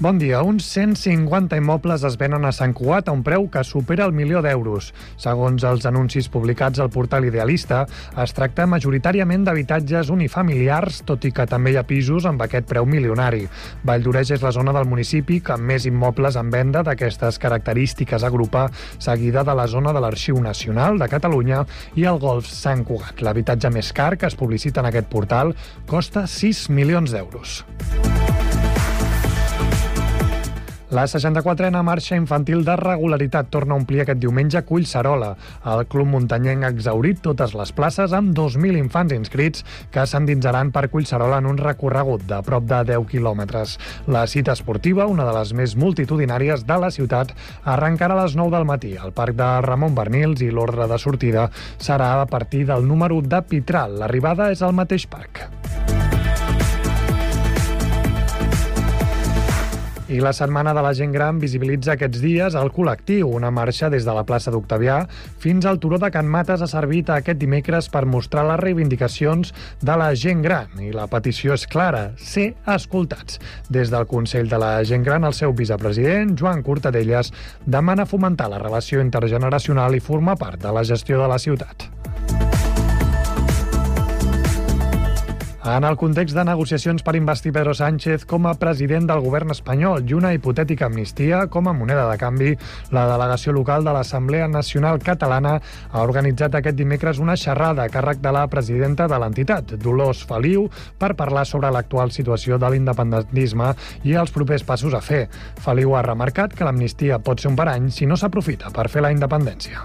Bon dia. Uns 150 immobles es venen a Sant Cugat a un preu que supera el milió d'euros. Segons els anuncis publicats al portal Idealista, es tracta majoritàriament d'habitatges unifamiliars, tot i que també hi ha pisos amb aquest preu milionari. Valldoreix és la zona del municipi que amb més immobles en venda d'aquestes característiques agrupa, seguida de la zona de l'Arxiu Nacional de Catalunya i el Golf Sant Cugat. L'habitatge més car que es publicita en aquest portal costa 6 milions d'euros. La 64a marxa infantil de regularitat torna a omplir aquest diumenge a. El club muntanyenc ha exaurit totes les places amb 2.000 infants inscrits que s'endinsaran per Collserola en un recorregut de prop de 10 quilòmetres. La cita esportiva, una de les més multitudinàries de la ciutat, arrencarà a les 9 del matí al Parc de Ramon Bernils i l'ordre de sortida serà a partir del número de Pitral. L'arribada és al mateix parc. I la Setmana de la Gent Gran visibilitza aquests dies el col·lectiu. Una marxa des de la plaça d'Octavià fins al turó de Can Mates ha servit aquest dimecres per mostrar les reivindicacions de la gent gran. I la petició és clara, ser escoltats. Des del Consell de la Gent Gran, el seu vicepresident, Joan Cortadelles, demana fomentar la relació intergeneracional i formar part de la gestió de la ciutat. En el context de negociacions per investir Pedro Sánchez com a president del govern espanyol i una hipotètica amnistia com a moneda de canvi, la delegació local de l'Assemblea Nacional Catalana ha organitzat aquest dimecres una xerrada a càrrec de la presidenta de l'entitat, Dolors Feliu, per parlar sobre l'actual situació de l'independentisme i els propers passos a fer. Feliu ha remarcat que l'amnistia pot ser un parany si no s'aprofita per fer la independència.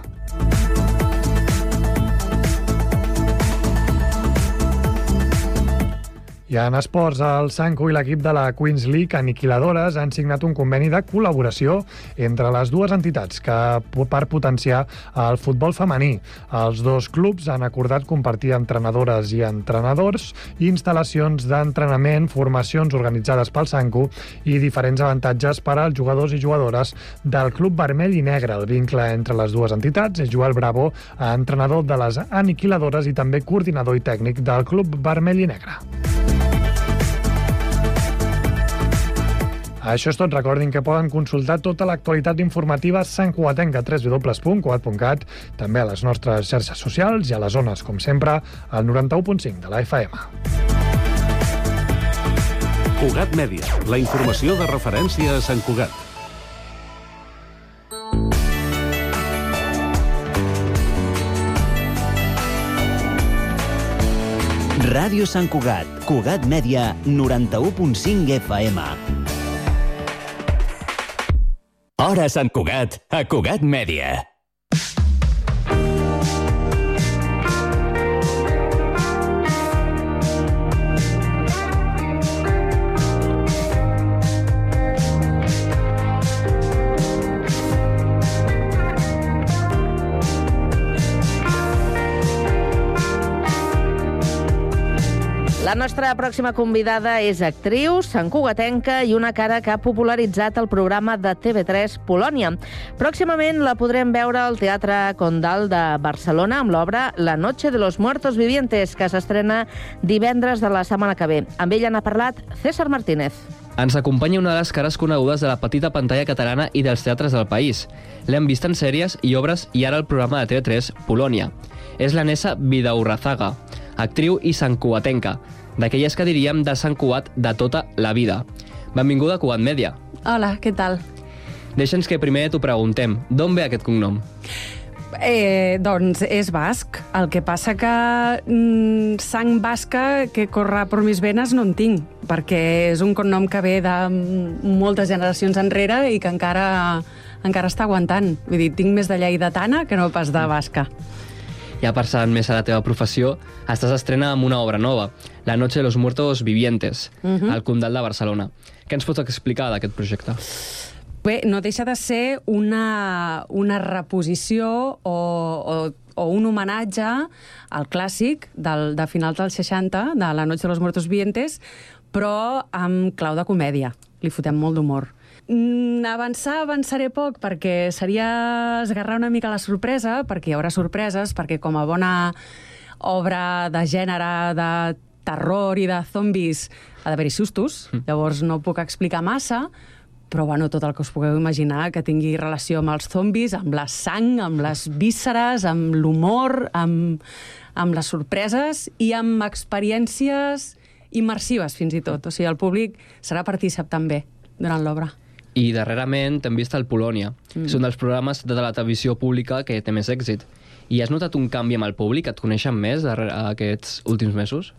I en esports, el Sanco i l'equip de la Queens League Aniquiladores han signat un conveni de col·laboració entre les dues entitats que per potenciar el futbol femení. Els dos clubs han acordat compartir entrenadores i entrenadors, instal·lacions d'entrenament, formacions organitzades pel Sanco i diferents avantatges per als jugadors i jugadores del Club Vermell i Negre. El vincle entre les dues entitats és Joel Bravo, entrenador de les Aniquiladores i també coordinador i tècnic del Club Vermell i Negre. Això és tot. Recordin que poden consultar tota l'actualitat informativa santcuatenca a www.cuat.cat, també a les nostres xarxes socials i a les zones, com sempre, al 91.5 de la FM. Cugat Mèdia, la informació de referència a Sant Cugat. Ràdio Sant Cugat, Cugat Mèdia, 91.5 FM. Hora Sant Cugat, a Cugat Mèdia. La nostra pròxima convidada és actriu, santcugatenca i una cara que ha popularitzat el programa de TV3 Polònia. Pròximament la podrem veure al Teatre Condal de Barcelona amb l'obra La noche de los muertos vivientes, que s'estrena divendres de la setmana que ve. Amb ella n'ha parlat César Martínez. Ens acompanya una de les cares conegudes de la petita pantalla catalana i dels teatres del país. L'hem vist en sèries i obres i ara el programa de TV3 Polònia. És la Nessa Vidaurrazaga, actriu i santcuatenca, d'aquelles que diríem de Sant Cugat de tota la vida. Benvinguda a Cugat Mèdia. Hola, què tal? Deixa'ns que primer t'ho preguntem. D'on ve aquest cognom? Eh, doncs és basc. El que passa que mm, sang basca que corre per mis venes no en tinc, perquè és un cognom que ve de moltes generacions enrere i que encara, encara està aguantant. Vull dir, tinc més de lleidatana que no pas de basca. Ja passant més a la teva professió, estàs estrena amb una obra nova, La noche de los muertos vivientes, uh -huh. al Condal de Barcelona. Què ens pots explicar d'aquest projecte? Bé, no deixa de ser una, una reposició o, o, o un homenatge al clàssic del, de final dels 60, de La noche de los muertos vivientes, però amb clau de comèdia. Li fotem molt d'humor. Mm, avançar, avançaré poc, perquè seria esgarrar una mica la sorpresa, perquè hi haurà sorpreses, perquè com a bona obra de gènere, de terror i de zombis, ha d'haver-hi sustos, mm. llavors no puc explicar massa, però bueno, tot el que us pugueu imaginar que tingui relació amb els zombis, amb la sang, amb les vísceres, amb l'humor, amb, amb les sorpreses i amb experiències immersives, fins i tot. O sigui, el públic serà partícip també durant l'obra. I darrerament hem vist el Polònia. Mm. És un dels programes de la televisió pública que té més èxit. I has notat un canvi amb el públic? Et coneixen més darrere aquests últims mesos?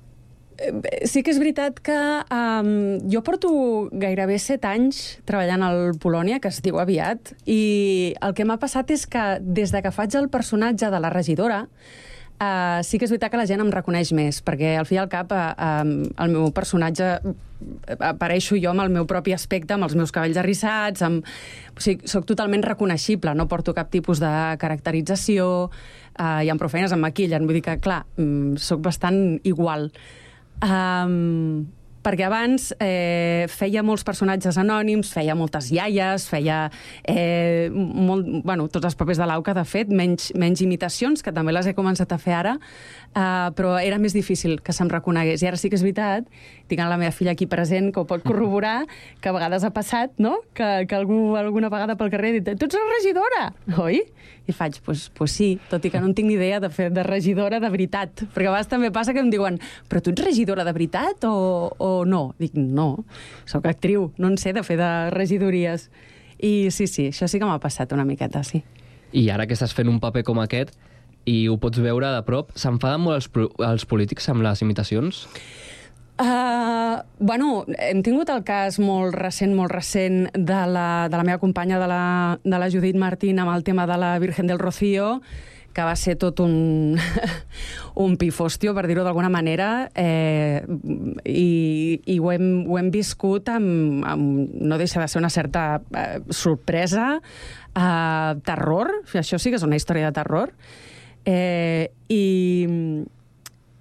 Eh, sí que és veritat que um, jo porto gairebé set anys treballant al Polònia, que es diu aviat, i el que m'ha passat és que des de que faig el personatge de la regidora, Uh, sí que és veritat que la gent em reconeix més, perquè al fi i al cap uh, um, el meu personatge apareixo jo amb el meu propi aspecte, amb els meus cabells arrissats, amb... o sigui, soc totalment reconeixible, no porto cap tipus de caracterització, uh, i amb prou feines em maquillen, vull dir que, clar, um, sóc bastant igual. Um, perquè abans eh, feia molts personatges anònims, feia moltes iaies, feia eh, molt, bueno, tots els papers de l'Auca, de fet, menys, menys imitacions, que també les he començat a fer ara, eh, però era més difícil que se'm reconegués. I ara sí que és veritat, tinc la meva filla aquí present, que ho pot corroborar, que a vegades ha passat, no?, que, que algú alguna vegada pel carrer ha dit tu ets la regidora, oi? I faig, pues, pues sí, tot i que no en tinc ni idea de fer de regidora de veritat. Perquè a vegades també passa que em diuen però tu ets regidora de veritat o, o no? Dic, no, sóc actriu, no en sé de fer de regidories. I sí, sí, això sí que m'ha passat una miqueta, sí. I ara que estàs fent un paper com aquest i ho pots veure de prop, s'enfaden molt els, els polítics amb les imitacions? Uh, bueno, hem tingut el cas molt recent, molt recent, de la, de la meva companya, de la, de la Judit Martín, amb el tema de la Virgen del Rocío, que va ser tot un, un pifostio, per dir-ho d'alguna manera, eh, i, i ho, hem, ho hem viscut amb, amb... No deixa de ser una certa eh, sorpresa, eh, terror, això sí que és una història de terror, eh, i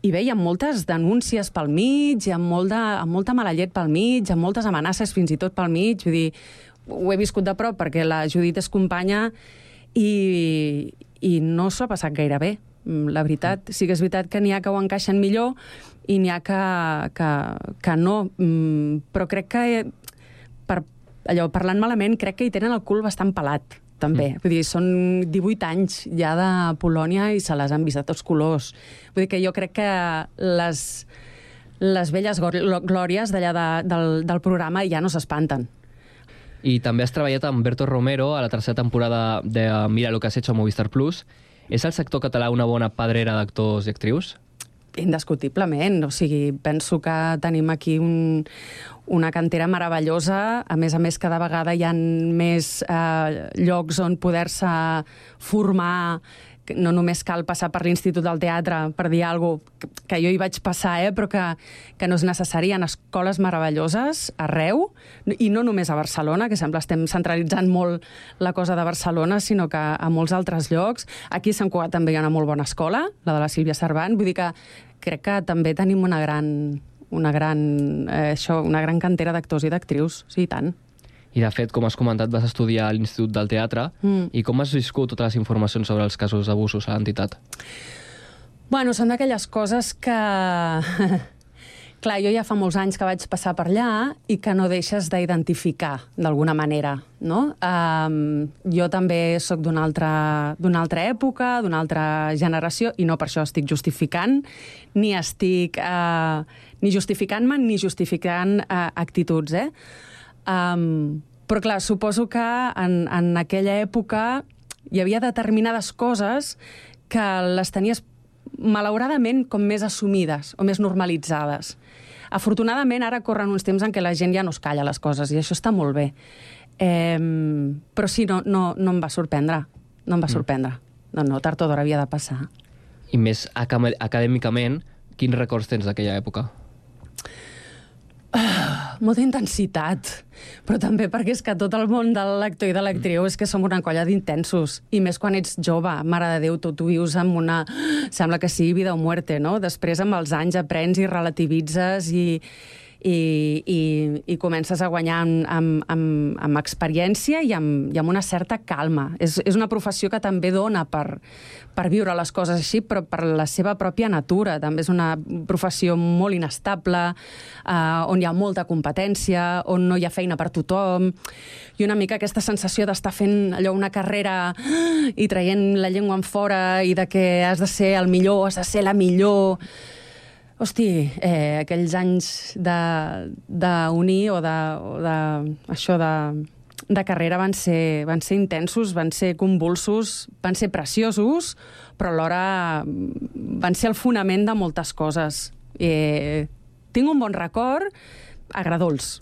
i bé, hi ha moltes denúncies pel mig, hi ha, molt de, amb molta mala llet pel mig, amb moltes amenaces fins i tot pel mig, vull dir, ho he viscut de prop perquè la Judit és companya i, i no s'ho ha passat gaire bé. Mm, la veritat, sí que és veritat que n'hi ha que ho encaixen millor i n'hi ha que, que, que no, mm, però crec que per, allò, parlant malament, crec que hi tenen el cul bastant pelat també. Mm. Vull dir, són 18 anys ja de Polònia i se les han vist de tots colors. Vull dir que jo crec que les, les velles glòries d'allà de, del, del programa ja no s'espanten. I també has treballat amb Berto Romero a la tercera temporada de Mira lo que has hecho a Movistar Plus. És el sector català una bona padrera d'actors i actrius? Indiscutiblement. O sigui, penso que tenim aquí un, una cantera meravellosa. A més a més, cada vegada hi ha més eh, llocs on poder-se formar no només cal passar per l'Institut del Teatre per dir alguna cosa, que jo hi vaig passar, eh, però que, que no és necessari. Ha escoles meravelloses arreu, i no només a Barcelona, que sembla estem centralitzant molt la cosa de Barcelona, sinó que a molts altres llocs. Aquí a Sant Cugat també hi ha una molt bona escola, la de la Sílvia Cervant, vull dir que crec que també tenim una gran, una gran, eh, això, una gran cantera d'actors i d'actrius, sí, tant. I, de fet, com has comentat, vas estudiar a l'Institut del Teatre. Mm. I com has viscut totes les informacions sobre els casos d'abusos a l'entitat? Bueno, són d'aquelles coses que Clar, jo ja fa molts anys que vaig passar per allà i que no deixes d'identificar d'alguna manera, no? Um, jo també sóc d'una altra, altra època, d'una altra generació, i no per això estic justificant, ni estic uh, ni justificant-me ni justificant uh, actituds, eh? Um, però clar, suposo que en, en aquella època hi havia determinades coses que les tenies malauradament com més assumides o més normalitzades. Afortunadament, ara corren uns temps en què la gent ja no es calla les coses, i això està molt bé. Eh, però sí, no, no, no em va sorprendre. No em va mm. sorprendre. No, no, tard o d'hora havia de passar. I més acadèmicament, quins records tens d'aquella època? Molta intensitat, però també perquè és que tot el món de l'actor i de l'actriu és que som una colla d'intensos, i més quan ets jove, mare de Déu, tu, tu vius amb una... Sembla que sigui vida o muerte, no? Després, amb els anys, aprens i relativitzes i, i, i, i comences a guanyar amb, amb, amb, amb experiència i amb, i amb una certa calma. És, és una professió que també dona per, per viure les coses així, però per la seva pròpia natura. També és una professió molt inestable, eh, on hi ha molta competència, on no hi ha feina per tothom, i una mica aquesta sensació d'estar fent allò una carrera i traient la llengua en fora i de que has de ser el millor, has de ser la millor Hosti, eh, aquells anys d'unir o, de, o de, això de, de carrera van ser, van ser intensos, van ser convulsos, van ser preciosos, però alhora van ser el fonament de moltes coses. Eh, tinc un bon record agradols.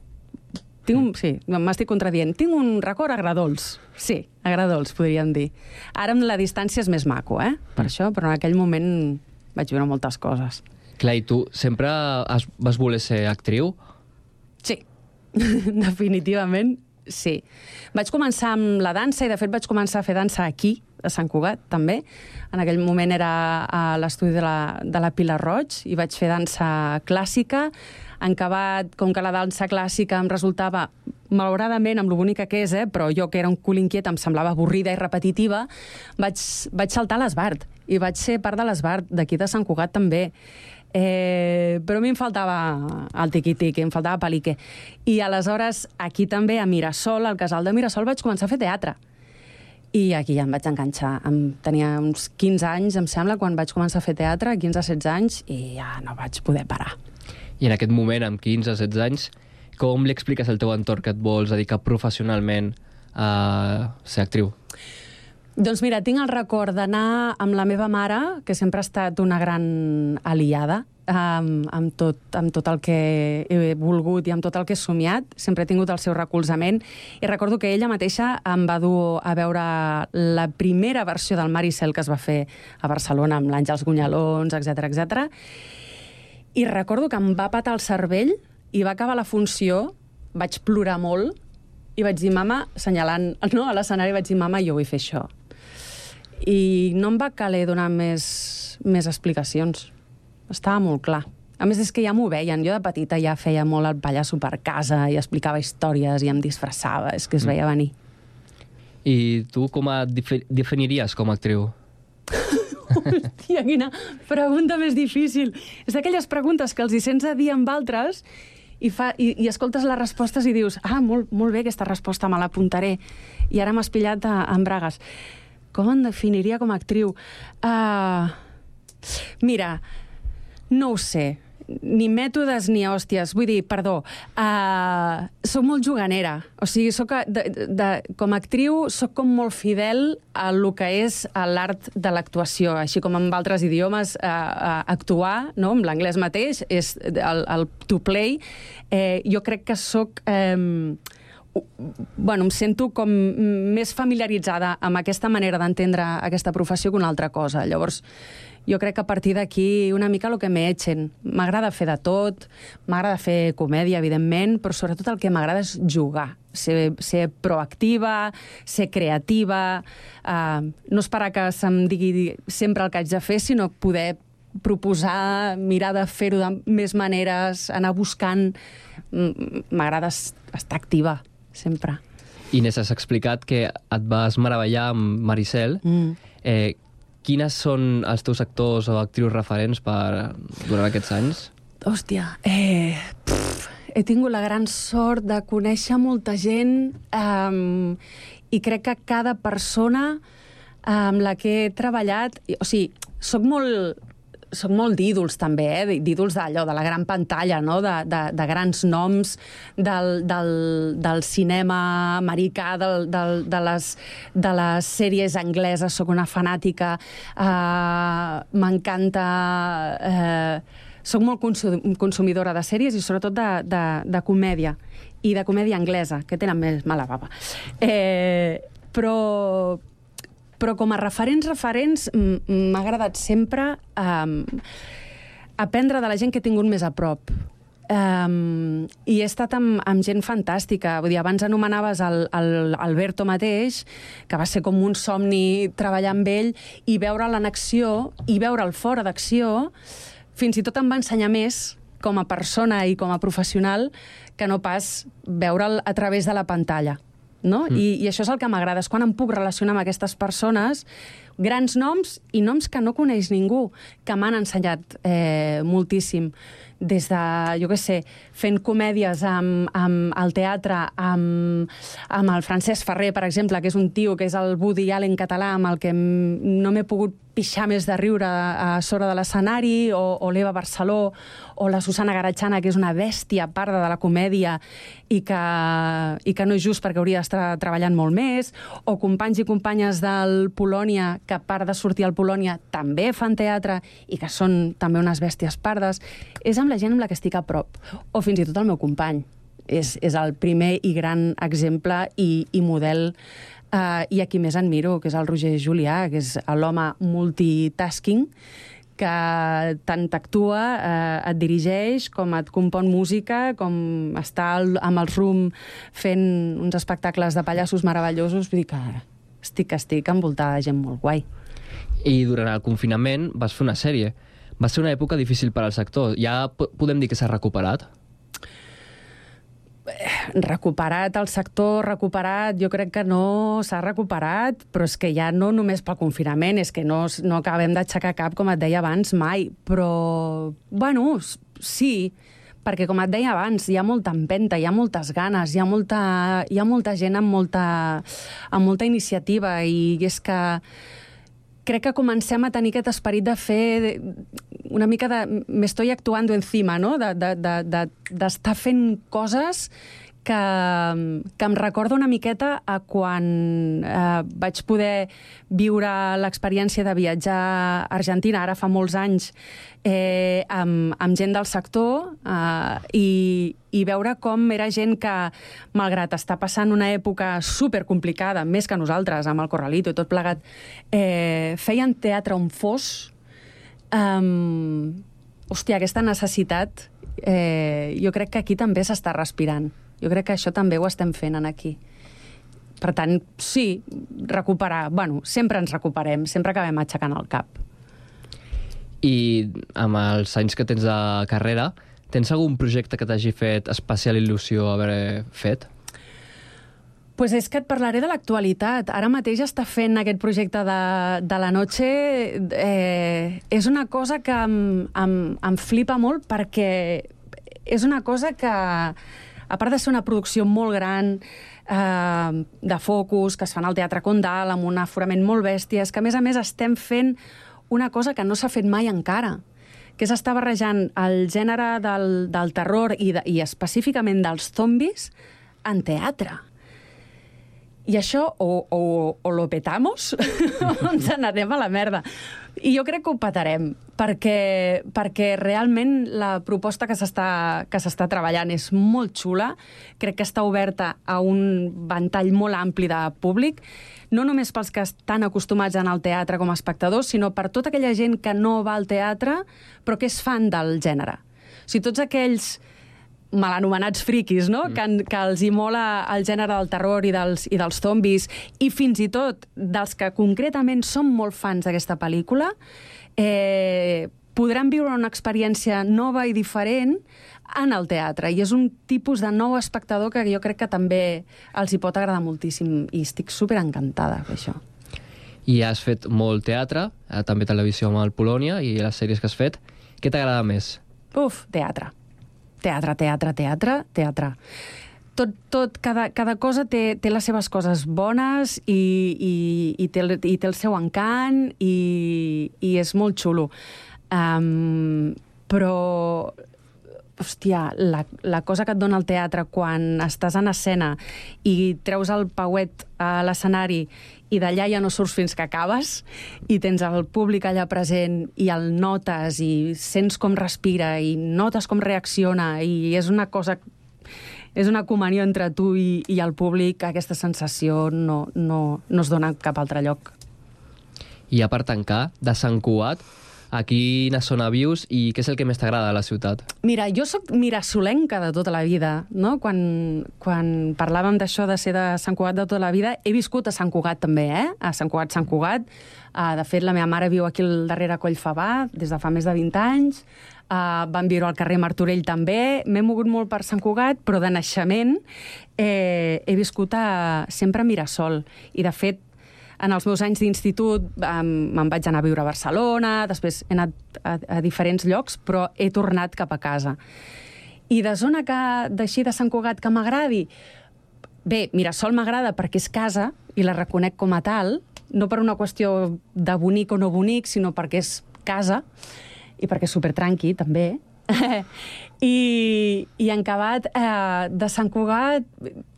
Tinc un, sí, m'estic contradient. Tinc un record agradols. Sí, agradols, podríem dir. Ara amb la distància és més maco, eh? Per això, però en aquell moment vaig viure moltes coses. Clar, i tu sempre has, vas voler ser actriu? Sí, definitivament sí. Vaig començar amb la dansa i, de fet, vaig començar a fer dansa aquí, a Sant Cugat, també. En aquell moment era a l'estudi de, la, de la Pilar Roig i vaig fer dansa clàssica. En acabat, com que la dansa clàssica em resultava malauradament, amb lo bonica que és, eh, però jo que era un cul inquiet em semblava avorrida i repetitiva, vaig, vaig saltar a l'Esbart i vaig ser part de l'Esbart d'aquí de Sant Cugat també. Eh, però a mi em faltava el tiqui-tiqui, em faltava palique. I aleshores, aquí també, a Mirasol, al casal de Mirasol, vaig començar a fer teatre. I aquí ja em vaig enganxar. Em, tenia uns 15 anys, em sembla, quan vaig començar a fer teatre, 15-16 anys, i ja no vaig poder parar. I en aquest moment, amb 15-16 anys, com li expliques al teu entorn que et vols dedicar professionalment a ser actriu? Doncs mira, tinc el record d'anar amb la meva mare, que sempre ha estat una gran aliada, amb, amb, tot, amb tot el que he volgut i amb tot el que he somiat. Sempre he tingut el seu recolzament. I recordo que ella mateixa em va dur a veure la primera versió del Maricel que es va fer a Barcelona amb l'Àngels Gunyalons, etc etc. I recordo que em va patar el cervell i va acabar la funció, vaig plorar molt i vaig dir, mama, assenyalant no, a l'escenari, vaig dir, mama, jo vull fer això i no em va caler donar més, més explicacions. Estava molt clar. A més, és que ja m'ho veien. Jo de petita ja feia molt el pallasso per casa i explicava històries i em disfressava. És que es mm. veia venir. I tu com et definiries com a actriu? Hòstia, quina pregunta més difícil. És d'aquelles preguntes que els hi sents a dir amb altres i, fa, i, i escoltes les respostes i dius ah, molt, molt bé aquesta resposta, me l'apuntaré. I ara m'has pillat a, a bragues. Com em definiria com a actriu? Uh, mira, no ho sé ni mètodes ni hòsties. Vull dir, perdó, uh, soc molt juganera. O sigui, soc, de, de, com a actriu, sóc com molt fidel a lo que és l'art de l'actuació. Així com en altres idiomes, uh, uh, actuar, no? amb l'anglès mateix, és el, el to play. Eh, jo crec que sóc... Eh, bueno, em sento com més familiaritzada amb aquesta manera d'entendre aquesta professió que una altra cosa. Llavors, jo crec que a partir d'aquí una mica el que m'echen. M'agrada fer de tot, m'agrada fer comèdia, evidentment, però sobretot el que m'agrada és jugar, ser, ser proactiva, ser creativa, uh, no esperar que se'm digui sempre el que haig de fer, sinó poder proposar, mirar de fer-ho de més maneres, anar buscant... M'agrada estar activa sempre. Inés, has explicat que et vas meravellar amb Maricel. Mm. Eh, quines són els teus actors o actrius referents per, durant aquests anys? Hòstia, eh, pff, he tingut la gran sort de conèixer molta gent um, i crec que cada persona amb la que he treballat... O sigui, sóc molt soc molt d'ídols també, eh? d'ídols d'allò, de la gran pantalla, no? de, de, de grans noms del, del, del cinema americà, del, del, de, les, de les sèries angleses, sóc una fanàtica, uh, m'encanta... Uh, soc molt consumidora de sèries i sobretot de, de, de comèdia i de comèdia anglesa, que tenen més mala baba. Eh, però, però com a referents, referents, m'ha agradat sempre um, aprendre de la gent que he tingut més a prop. Um, I he estat amb, amb gent fantàstica. Vull dir, abans anomenaves el, el Alberto mateix, que va ser com un somni treballar amb ell, i veure'l en acció, i veure'l fora d'acció, fins i tot em va ensenyar més com a persona i com a professional que no pas veure'l a través de la pantalla. No? Mm. I, I això és el que m'agrada, és quan em puc relacionar amb aquestes persones, grans noms i noms que no coneix ningú, que m'han ensenyat eh, moltíssim des de, jo què sé, fent comèdies amb, amb el teatre, amb, amb el Francesc Ferrer, per exemple, que és un tio que és el Woody Allen català, amb el que no m'he pogut pixar més de riure a sobre de l'escenari, o, o l'Eva Barceló, o la Susana Garatxana, que és una bèstia parda de la comèdia i que, i que no és just perquè hauria d'estar treballant molt més, o companys i companyes del Polònia, que a part de sortir al Polònia també fan teatre i que són també unes bèsties pardes. És amb la gent amb la que estic a prop, o fins i tot el meu company. És, és el primer i gran exemple i, i model Uh, I a qui més admiro, que és el Roger Julià, que és l'home multitasking, que tant t'actua, eh, et dirigeix, com et compon música, com està al, amb el RUM fent uns espectacles de pallassos meravellosos. Vull dir que estic, estic envoltada de gent molt guai. I durant el confinament vas fer una sèrie. Va ser una època difícil per al sector. Ja podem dir que s'ha recuperat? Recuperat el sector, recuperat, jo crec que no s'ha recuperat, però és que ja no només pel confinament, és que no, no acabem d'aixecar cap, com et deia abans, mai. Però, bueno, sí, perquè com et deia abans, hi ha molta empenta, hi ha moltes ganes, hi ha molta, hi ha molta gent amb molta, amb molta iniciativa i és que crec que comencem a tenir aquest esperit de fer una mica de... Me estoy actuando encima, no? D'estar de, de, de, de fent coses que, que em recorda una miqueta a quan eh, vaig poder viure l'experiència de viatjar a Argentina, ara fa molts anys, eh, amb, amb gent del sector eh, i, i veure com era gent que, malgrat estar passant una època super complicada, més que nosaltres, amb el Corralito i tot plegat, eh, feien teatre on fos. Um, hòstia, aquesta necessitat eh, jo crec que aquí també s'està respirant. Jo crec que això també ho estem fent en aquí. Per tant, sí, recuperar... Bueno, sempre ens recuperem, sempre acabem aixecant el cap. I amb els anys que tens de carrera, tens algun projecte que t'hagi fet especial il·lusió haver fet? pues és que et parlaré de l'actualitat. Ara mateix està fent aquest projecte de, de la noche. Eh, és una cosa que em, em, em flipa molt perquè és una cosa que a part de ser una producció molt gran, eh, de focus, que es fan al Teatre Condal, amb un aforament molt bèstia, és que, a més a més, estem fent una cosa que no s'ha fet mai encara, que és estar barrejant el gènere del, del terror i, de, i específicament dels zombis en teatre. I això o, o, o lo petamos o ens n'anem a la merda. I jo crec que ho petarem, perquè, perquè realment la proposta que s'està treballant és molt xula, crec que està oberta a un ventall molt ampli de públic, no només pels que estan acostumats a anar al teatre com a espectadors, sinó per tota aquella gent que no va al teatre però que és fan del gènere. O sigui, tots aquells mal anomenats friquis, no? Mm. Que, que els hi mola el gènere del terror i dels, i dels zombis, i fins i tot dels que concretament són molt fans d'aquesta pel·lícula, eh, podran viure una experiència nova i diferent en el teatre. I és un tipus de nou espectador que jo crec que també els hi pot agradar moltíssim. I estic super encantada això. I has fet molt teatre, eh, també televisió amb el Polònia i les sèries que has fet. Què t'agrada més? Uf, teatre teatre, teatre, teatre, teatre. Tot, tot, cada, cada cosa té, té les seves coses bones i, i, i, té, i té el seu encant i, i és molt xulo. Um, però hòstia, la, la cosa que et dona el teatre quan estàs en escena i treus el pauet a l'escenari i d'allà ja no surts fins que acabes i tens el públic allà present i el notes i sents com respira i notes com reacciona i és una cosa és una comunió entre tu i, i el públic, aquesta sensació no, no, no es dona cap altre lloc. I a part tancar, de Sant Cugat, a quina zona vius i què és el que més t'agrada de la ciutat? Mira, jo sóc mirasolenca de tota la vida, no? Quan, quan parlàvem d'això de ser de Sant Cugat de tota la vida, he viscut a Sant Cugat també, eh? A Sant Cugat, Sant Cugat. Uh, de fet, la meva mare viu aquí al darrere Collfabà des de fa més de 20 anys. uh, vam viure al carrer Martorell també, m'he mogut molt per Sant Cugat, però de naixement eh, he viscut a, sempre a Mirasol. I, de fet, en els meus anys d'institut me'n vaig anar a viure a Barcelona, després he anat a, a diferents llocs, però he tornat cap a casa. I de zona que, d'així de Sant Cugat que m'agradi, bé, Mirasol m'agrada perquè és casa i la reconec com a tal, no per una qüestió de bonic o no bonic, sinó perquè és casa i perquè és supertranqui, també. I, i en acabat eh, de Sant Cugat,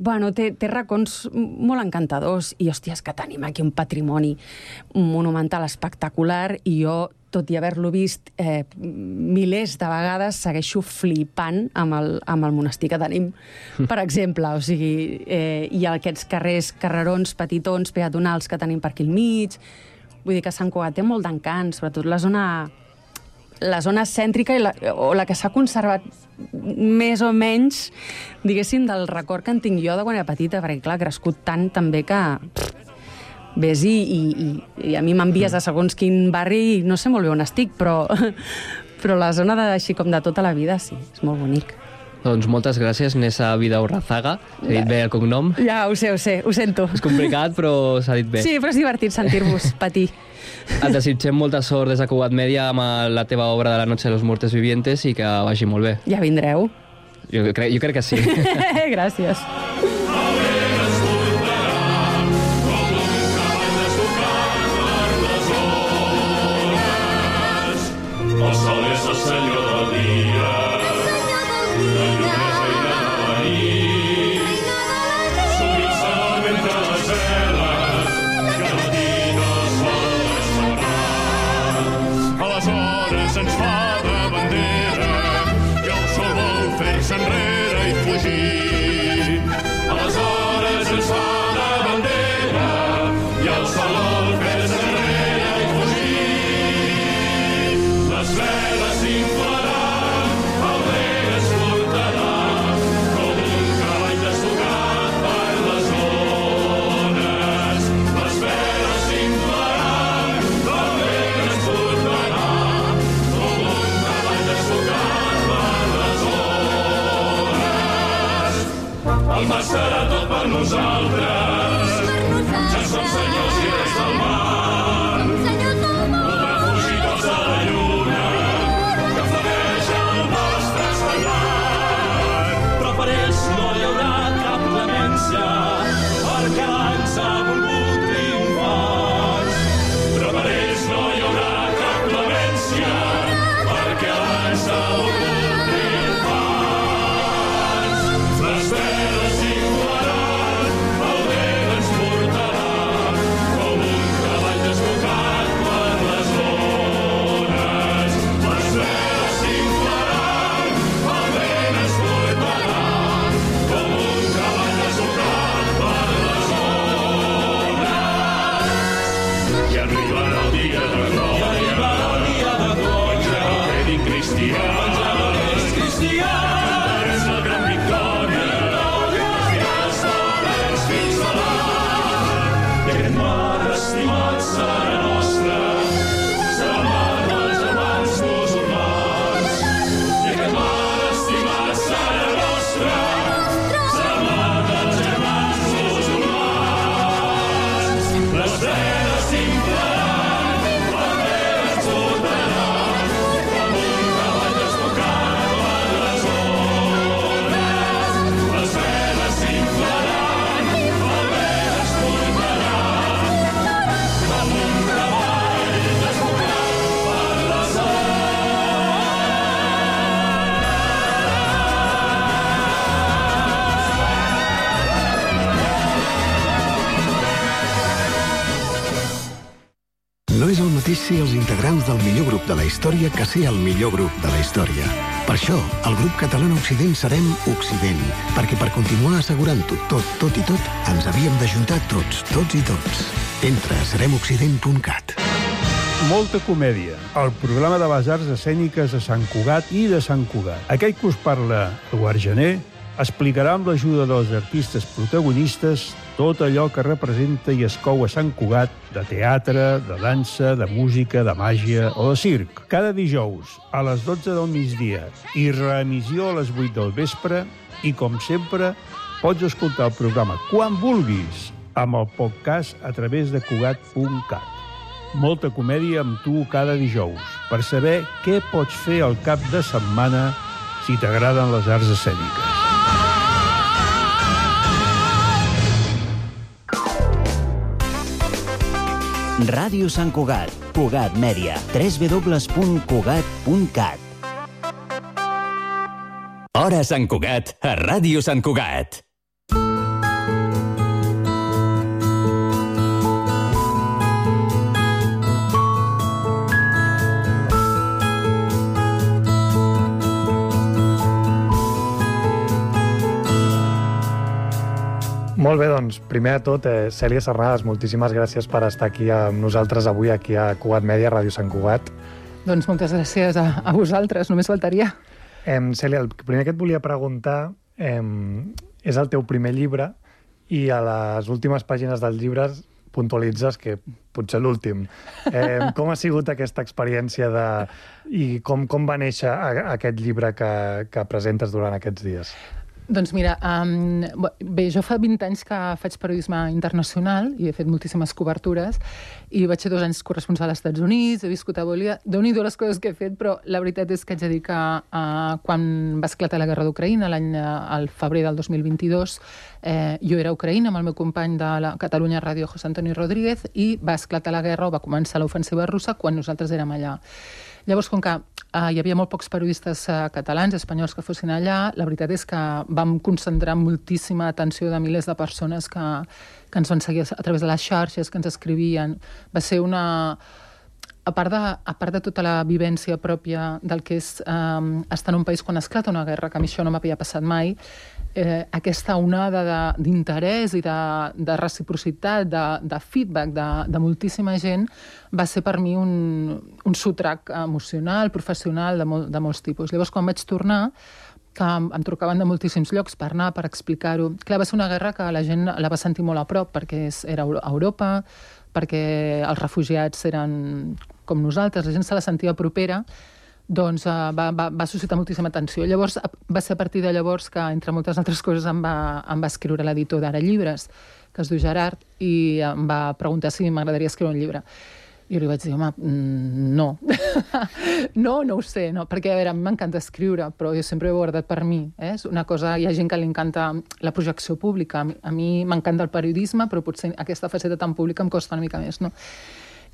bueno, té, té racons molt encantadors i, hòstia, és que tenim aquí un patrimoni monumental espectacular i jo tot i haver-lo vist eh, milers de vegades, segueixo flipant amb el, amb el monestir que tenim, per exemple. O sigui, eh, hi ha aquests carrers, carrerons, petitons, peatonals que tenim per aquí al mig. Vull dir que Sant Cugat té molt d'encant, sobretot la zona la zona cèntrica i la, o la que s'ha conservat més o menys, diguéssim, del record que en tinc jo de quan era petita, perquè, clar, ha crescut tant també que... Pff, ves i, i, i, i a mi m'envies a segons quin barri i no sé molt bé on estic, però, però la zona de, així com de tota la vida, sí, és molt bonic. Doncs moltes gràcies, Nessa Vida Urrazaga. He dit bé el cognom. Ja, ho sé, ho sé, ho sento. És complicat, però s'ha dit bé. Sí, però és divertit sentir-vos patir. Et desitgem molta sort des de Cugat Media amb la teva obra de la Noche de los Muertes Vivientes i que vagi molt bé. Ja vindreu. Jo, crec, jo crec que sí. Gràcies. Història que ser el millor grup de la història. Per això, el grup català Occident serem Occident, perquè per continuar assegurant-ho tot, tot i tot, ens havíem d'ajuntar tots, tots i tots. Entra a seremoccident.cat. Molta comèdia, el programa de les arts escèniques de Sant Cugat i de Sant Cugat. Aquell que us parla, Eduard Gené, explicarà amb l'ajuda dels artistes protagonistes tot allò que representa i es cou a Sant Cugat de teatre, de dansa, de música, de màgia o de circ. Cada dijous a les 12 del migdia i reemissió a les 8 del vespre i, com sempre, pots escoltar el programa quan vulguis amb el podcast a través de Cugat.cat. Molta comèdia amb tu cada dijous per saber què pots fer al cap de setmana si t'agraden les arts escèniques. Ràdio Sant Cugat, Cugat Mèdia, www.cugat.cat. Hora Sant Cugat, a Ràdio Sant Cugat. Molt bé, doncs, primer de tot, eh, Cèlia Serrades, moltíssimes gràcies per estar aquí amb nosaltres avui, aquí a Cugat Mèdia, Ràdio Sant Cugat. Doncs moltes gràcies a, a vosaltres, només faltaria. Eh, Cèlia, el primer que et volia preguntar eh, és el teu primer llibre i a les últimes pàgines dels llibres puntualitzes que potser l'últim. Eh, com ha sigut aquesta experiència de... i com, com va néixer a, aquest llibre que, que presentes durant aquests dies? Doncs mira, um, bé, jo fa 20 anys que faig periodisme internacional i he fet moltíssimes cobertures i vaig ser dos anys corresponsal als Estats Units, he viscut a Bolívia, déu nhi les coses que he fet, però la veritat és que haig de dir que uh, quan va esclatar la guerra d'Ucraïna, l'any al febrer del 2022, eh, jo era a Ucraïna amb el meu company de la Catalunya Ràdio, José Antonio Rodríguez, i va esclatar la guerra o va començar l'ofensiva russa quan nosaltres érem allà. Llavors, com que eh, hi havia molt pocs periodistes eh, catalans, espanyols que fossin allà, la veritat és que vam concentrar moltíssima atenció de milers de persones que, que ens van seguir a través de les xarxes, que ens escrivien. Va ser una a part, de, a part de tota la vivència pròpia del que és eh, estar en un país quan esclata una guerra, que a mi això no m'havia passat mai, eh, aquesta onada d'interès i de, de reciprocitat, de, de feedback de, de moltíssima gent, va ser per mi un, un sotrac emocional, professional, de, mol, de molts tipus. Llavors, quan vaig tornar, que em, em trucaven de moltíssims llocs per anar, per explicar-ho. Clar, va ser una guerra que la gent la va sentir molt a prop, perquè és, era a Europa, perquè els refugiats eren com nosaltres, la gent se la sentia propera, doncs uh, va, va, va suscitar moltíssima atenció. Llavors, va ser a partir de llavors que, entre moltes altres coses, em va, em va escriure l'editor d'Ara Llibres, que es diu Gerard, i em va preguntar si m'agradaria escriure un llibre. I li vaig dir, home, mm, no. no, no ho sé, no, perquè, a veure, a mi m'encanta escriure, però jo sempre ho he guardat per mi. Eh? És una cosa, hi ha gent que li encanta la projecció pública. A mi m'encanta el periodisme, però potser aquesta faceta tan pública em costa una mica més, no?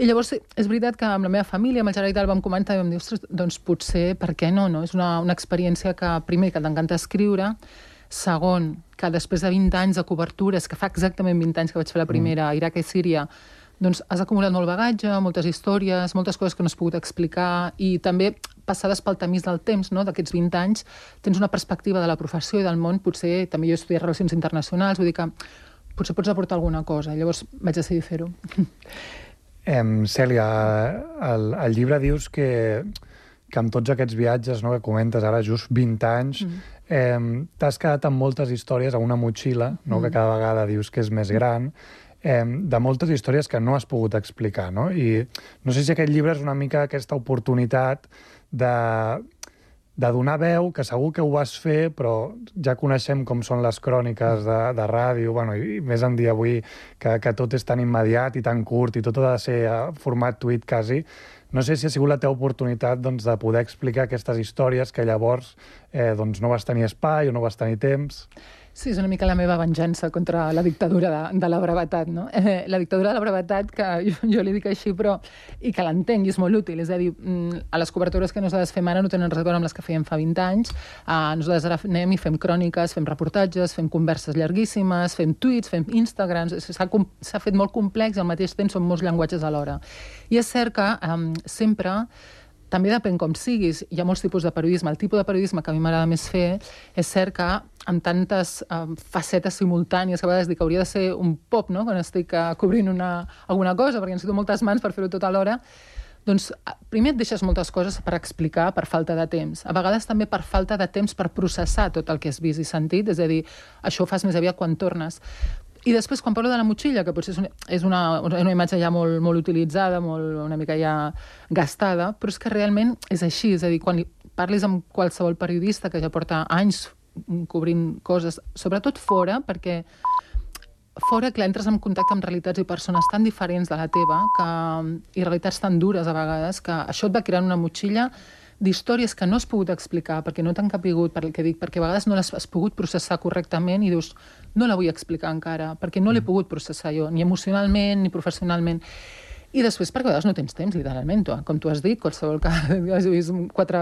I llavors és veritat que amb la meva família, amb el Gerard i tal, vam comentar i vam dir, ostres, doncs potser, per què no? no? És una, una experiència que, primer, que t'encanta escriure, segon, que després de 20 anys de cobertures, que fa exactament 20 anys que vaig fer la primera, a Iraq i Síria, doncs has acumulat molt bagatge, moltes històries, moltes coses que no has pogut explicar i també passades pel tamís del temps, no? d'aquests 20 anys, tens una perspectiva de la professió i del món, potser també jo he estudiat Relacions Internacionals, vull dir que potser pots aportar alguna cosa. Llavors vaig decidir fer-ho. Em, Cèlia, el, el llibre dius que, que amb tots aquests viatges no, que comentes ara, just 20 anys, mm. eh, t'has quedat amb moltes històries a una motxilla, no, mm. que cada vegada dius que és més gran, eh, de moltes històries que no has pogut explicar. No? I no sé si aquest llibre és una mica aquesta oportunitat de de donar veu, que segur que ho vas fer, però ja coneixem com són les cròniques de, de ràdio, bueno, i, més en dia avui, que, que tot és tan immediat i tan curt i tot ha de ser format tuit quasi. No sé si ha sigut la teva oportunitat doncs, de poder explicar aquestes històries que llavors eh, doncs, no vas tenir espai o no vas tenir temps. Sí, és una mica la meva venjança contra la dictadura de, de la brevetat, no? Eh, la dictadura de la brevetat, que jo, jo li dic així, però... i que l'entenc i és molt útil, és a dir, mm, a les cobertures que nosaltres fem ara no tenen res a veure amb les que fèiem fa 20 anys. Uh, nosaltres ara anem i fem cròniques, fem reportatges, fem converses llarguíssimes, fem tuits, fem Instagrams... S'ha fet molt complex i al mateix temps són molts llenguatges alhora. I és cert que um, sempre també depèn com siguis. Hi ha molts tipus de periodisme. El tipus de periodisme que a mi m'agrada més fer és cert que amb tantes um, facetes simultànies que a vegades dic que hauria de ser un pop, no?, quan estic uh, cobrint una, alguna cosa, perquè necessito moltes mans per fer-ho tot alhora, doncs primer et deixes moltes coses per explicar per falta de temps. A vegades també per falta de temps per processar tot el que has vist i sentit, és a dir, això ho fas més aviat quan tornes. I després, quan parlo de la motxilla, que potser és una, és una, una imatge ja molt, molt utilitzada, molt, una mica ja gastada, però és que realment és així. És a dir, quan li parlis amb qualsevol periodista que ja porta anys cobrint coses, sobretot fora, perquè fora, clar, entres en contacte amb realitats i persones tan diferents de la teva que, i realitats tan dures a vegades que això et va creant una motxilla d'històries que no has pogut explicar perquè no t'han capigut, per el que dic, perquè a vegades no les has pogut processar correctament i dius, no la vull explicar encara, perquè no l'he pogut processar jo, ni emocionalment ni professionalment. I després, perquè a vegades no tens temps, literalment, tu, com tu has dit, qualsevol que hagi vist quatre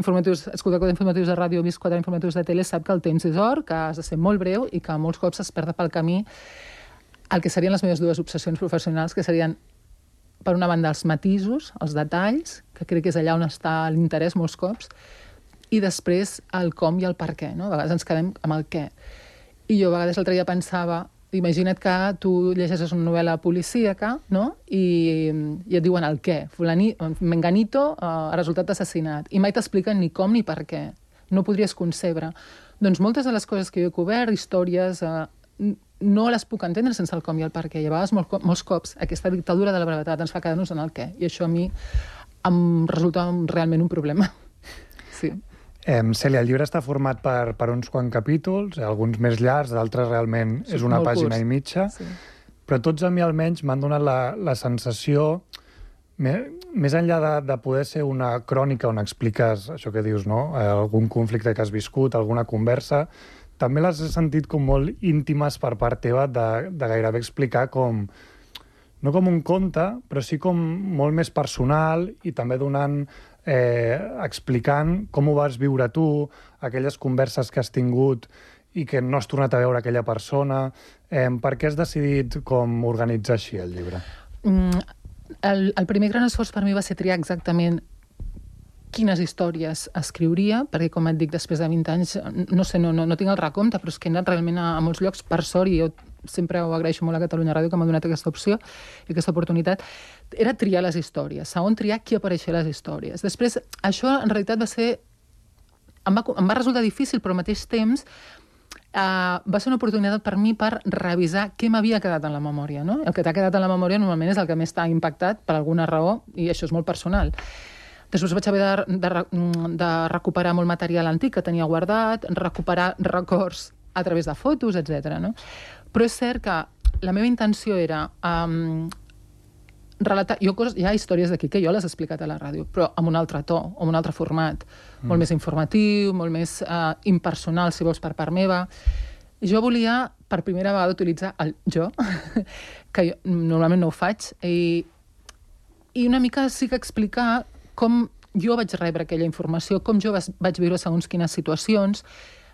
informatius, escoltat quatre informatius de ràdio, vist quatre informatius de tele, sap que el temps és or, que has de ser molt breu i que molts cops es perd pel camí el que serien les meves dues obsessions professionals, que serien per una banda, els matisos, els detalls, que crec que és allà on està l'interès molts cops, i després el com i el per què, no? A vegades ens quedem amb el què. I jo a vegades l'altre dia pensava, imagina't que tu llegeixes una novel·la policíaca, no? I, i et diuen el què. Fulani, Menganito ha resultat assassinat. I mai t'expliquen ni com ni per què. No podries concebre. Doncs moltes de les coses que jo he cobert, històries, uh, no les puc entendre sense el com i el per què. I a vegades, molt, molts cops, aquesta dictadura de la brevetat ens fa quedar-nos en el què. I això a mi em resulta realment un problema. Sí. Eh, Cèlia, el llibre està format per, per uns quants capítols, alguns més llargs, d'altres realment Sí, és una pàgina curts. i mitja, Sí. però tots a mi almenys m'han donat la, la sensació, me, més enllà de, de poder ser una crònica on expliques això que dius, no? Eh, algun conflicte que has viscut, alguna conversa, també les he sentit com molt íntimes per part teva de, de gairebé explicar com, no com un conte, però sí com molt més personal i també donant, eh, explicant com ho vas viure tu, aquelles converses que has tingut i que no has tornat a veure aquella persona. Eh, per què has decidit com organitzar així el llibre? Mm, el, el primer gran esforç per mi va ser triar exactament quines històries escriuria, perquè, com et dic, després de 20 anys, no sé, no, no, no tinc el recompte, però és que he anat realment a, a molts llocs, per sort, i jo sempre ho agraeixo molt a Catalunya Ràdio que m'ha donat aquesta opció i aquesta oportunitat, era triar les històries. Segon, triar qui apareixia les històries. Després, això en realitat va ser... Em va, em va resultar difícil, però al mateix temps Uh, va ser una oportunitat per mi per revisar què m'havia quedat en la memòria. No? El que t'ha quedat en la memòria normalment és el que més t'ha impactat per alguna raó, i això és molt personal. Després vaig haver de, de, de recuperar molt material antic que tenia guardat, recuperar records a través de fotos, etc. No? Però és cert que la meva intenció era um, relatar... Jo, coses, hi ha històries d'aquí que jo les he explicat a la ràdio, però amb un altre to, amb un altre format, mm. molt més informatiu, molt més uh, impersonal, si vols, per part meva. Jo volia, per primera vegada, utilitzar el jo, que jo normalment no ho faig, i, i una mica sí que explicar com jo vaig rebre aquella informació, com jo vaig viure segons quines situacions,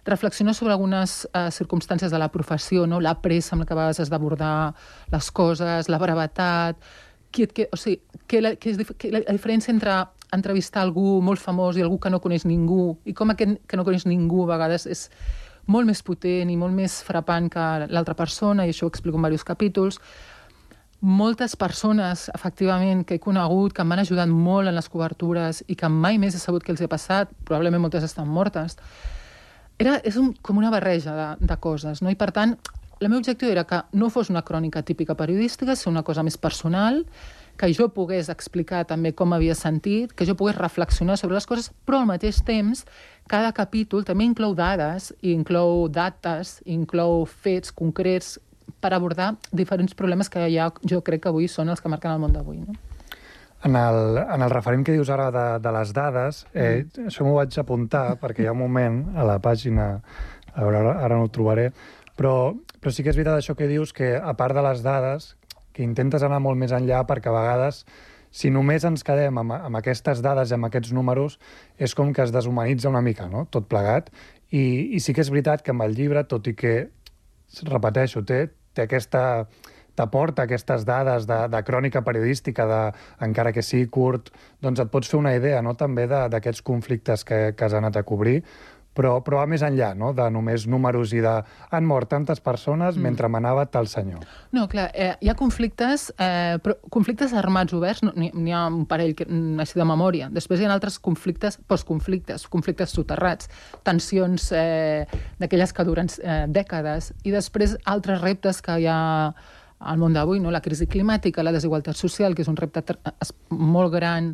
reflexionar sobre algunes eh, circumstàncies de la professió, no? la pressa amb la que a vegades has d'abordar les coses, la brevetat, qui et, que, o sigui, que la, que és, que la, la diferència entre entrevistar algú molt famós i algú que no coneix ningú, i com aquest que no coneix ningú a vegades és molt més potent i molt més frapant que l'altra persona, i això ho explico en diversos capítols, moltes persones, efectivament, que he conegut, que m'han ajudat molt en les cobertures i que mai més he sabut què els ha passat, probablement moltes estan mortes, era, és un, com una barreja de, de coses, no? I per tant, el meu objectiu era que no fos una crònica típica periodística, ser una cosa més personal, que jo pogués explicar també com m'havia sentit, que jo pogués reflexionar sobre les coses, però al mateix temps cada capítol també inclou dades, inclou dates, inclou fets concrets per abordar diferents problemes que ja jo crec que avui són els que marquen el món d'avui. No? En el, en el referent que dius ara de, de les dades, eh, mm. això m'ho vaig apuntar perquè hi ha un moment a la pàgina, a veure, ara, ara no ho trobaré, però, però sí que és veritat això que dius, que a part de les dades, que intentes anar molt més enllà perquè a vegades si només ens quedem amb, amb aquestes dades i amb aquests números, és com que es deshumanitza una mica, no?, tot plegat. I, I sí que és veritat que amb el llibre, tot i que, repeteixo, té, té aquesta t'aporta aquestes dades de, de crònica periodística, de, encara que sigui curt, doncs et pots fer una idea no? també d'aquests conflictes que, que has anat a cobrir, però, però va més enllà no? de només números i de han mort tantes persones mm. mentre manava tal senyor. No, clar, eh, hi ha conflictes, eh, però conflictes armats oberts, no, n'hi n'hi ha un parell que, mm, així de memòria. Després hi ha altres conflictes, postconflictes, conflictes soterrats, tensions eh, d'aquelles que duren eh, dècades, i després altres reptes que hi ha al món d'avui, no? la crisi climàtica, la desigualtat social, que és un repte molt gran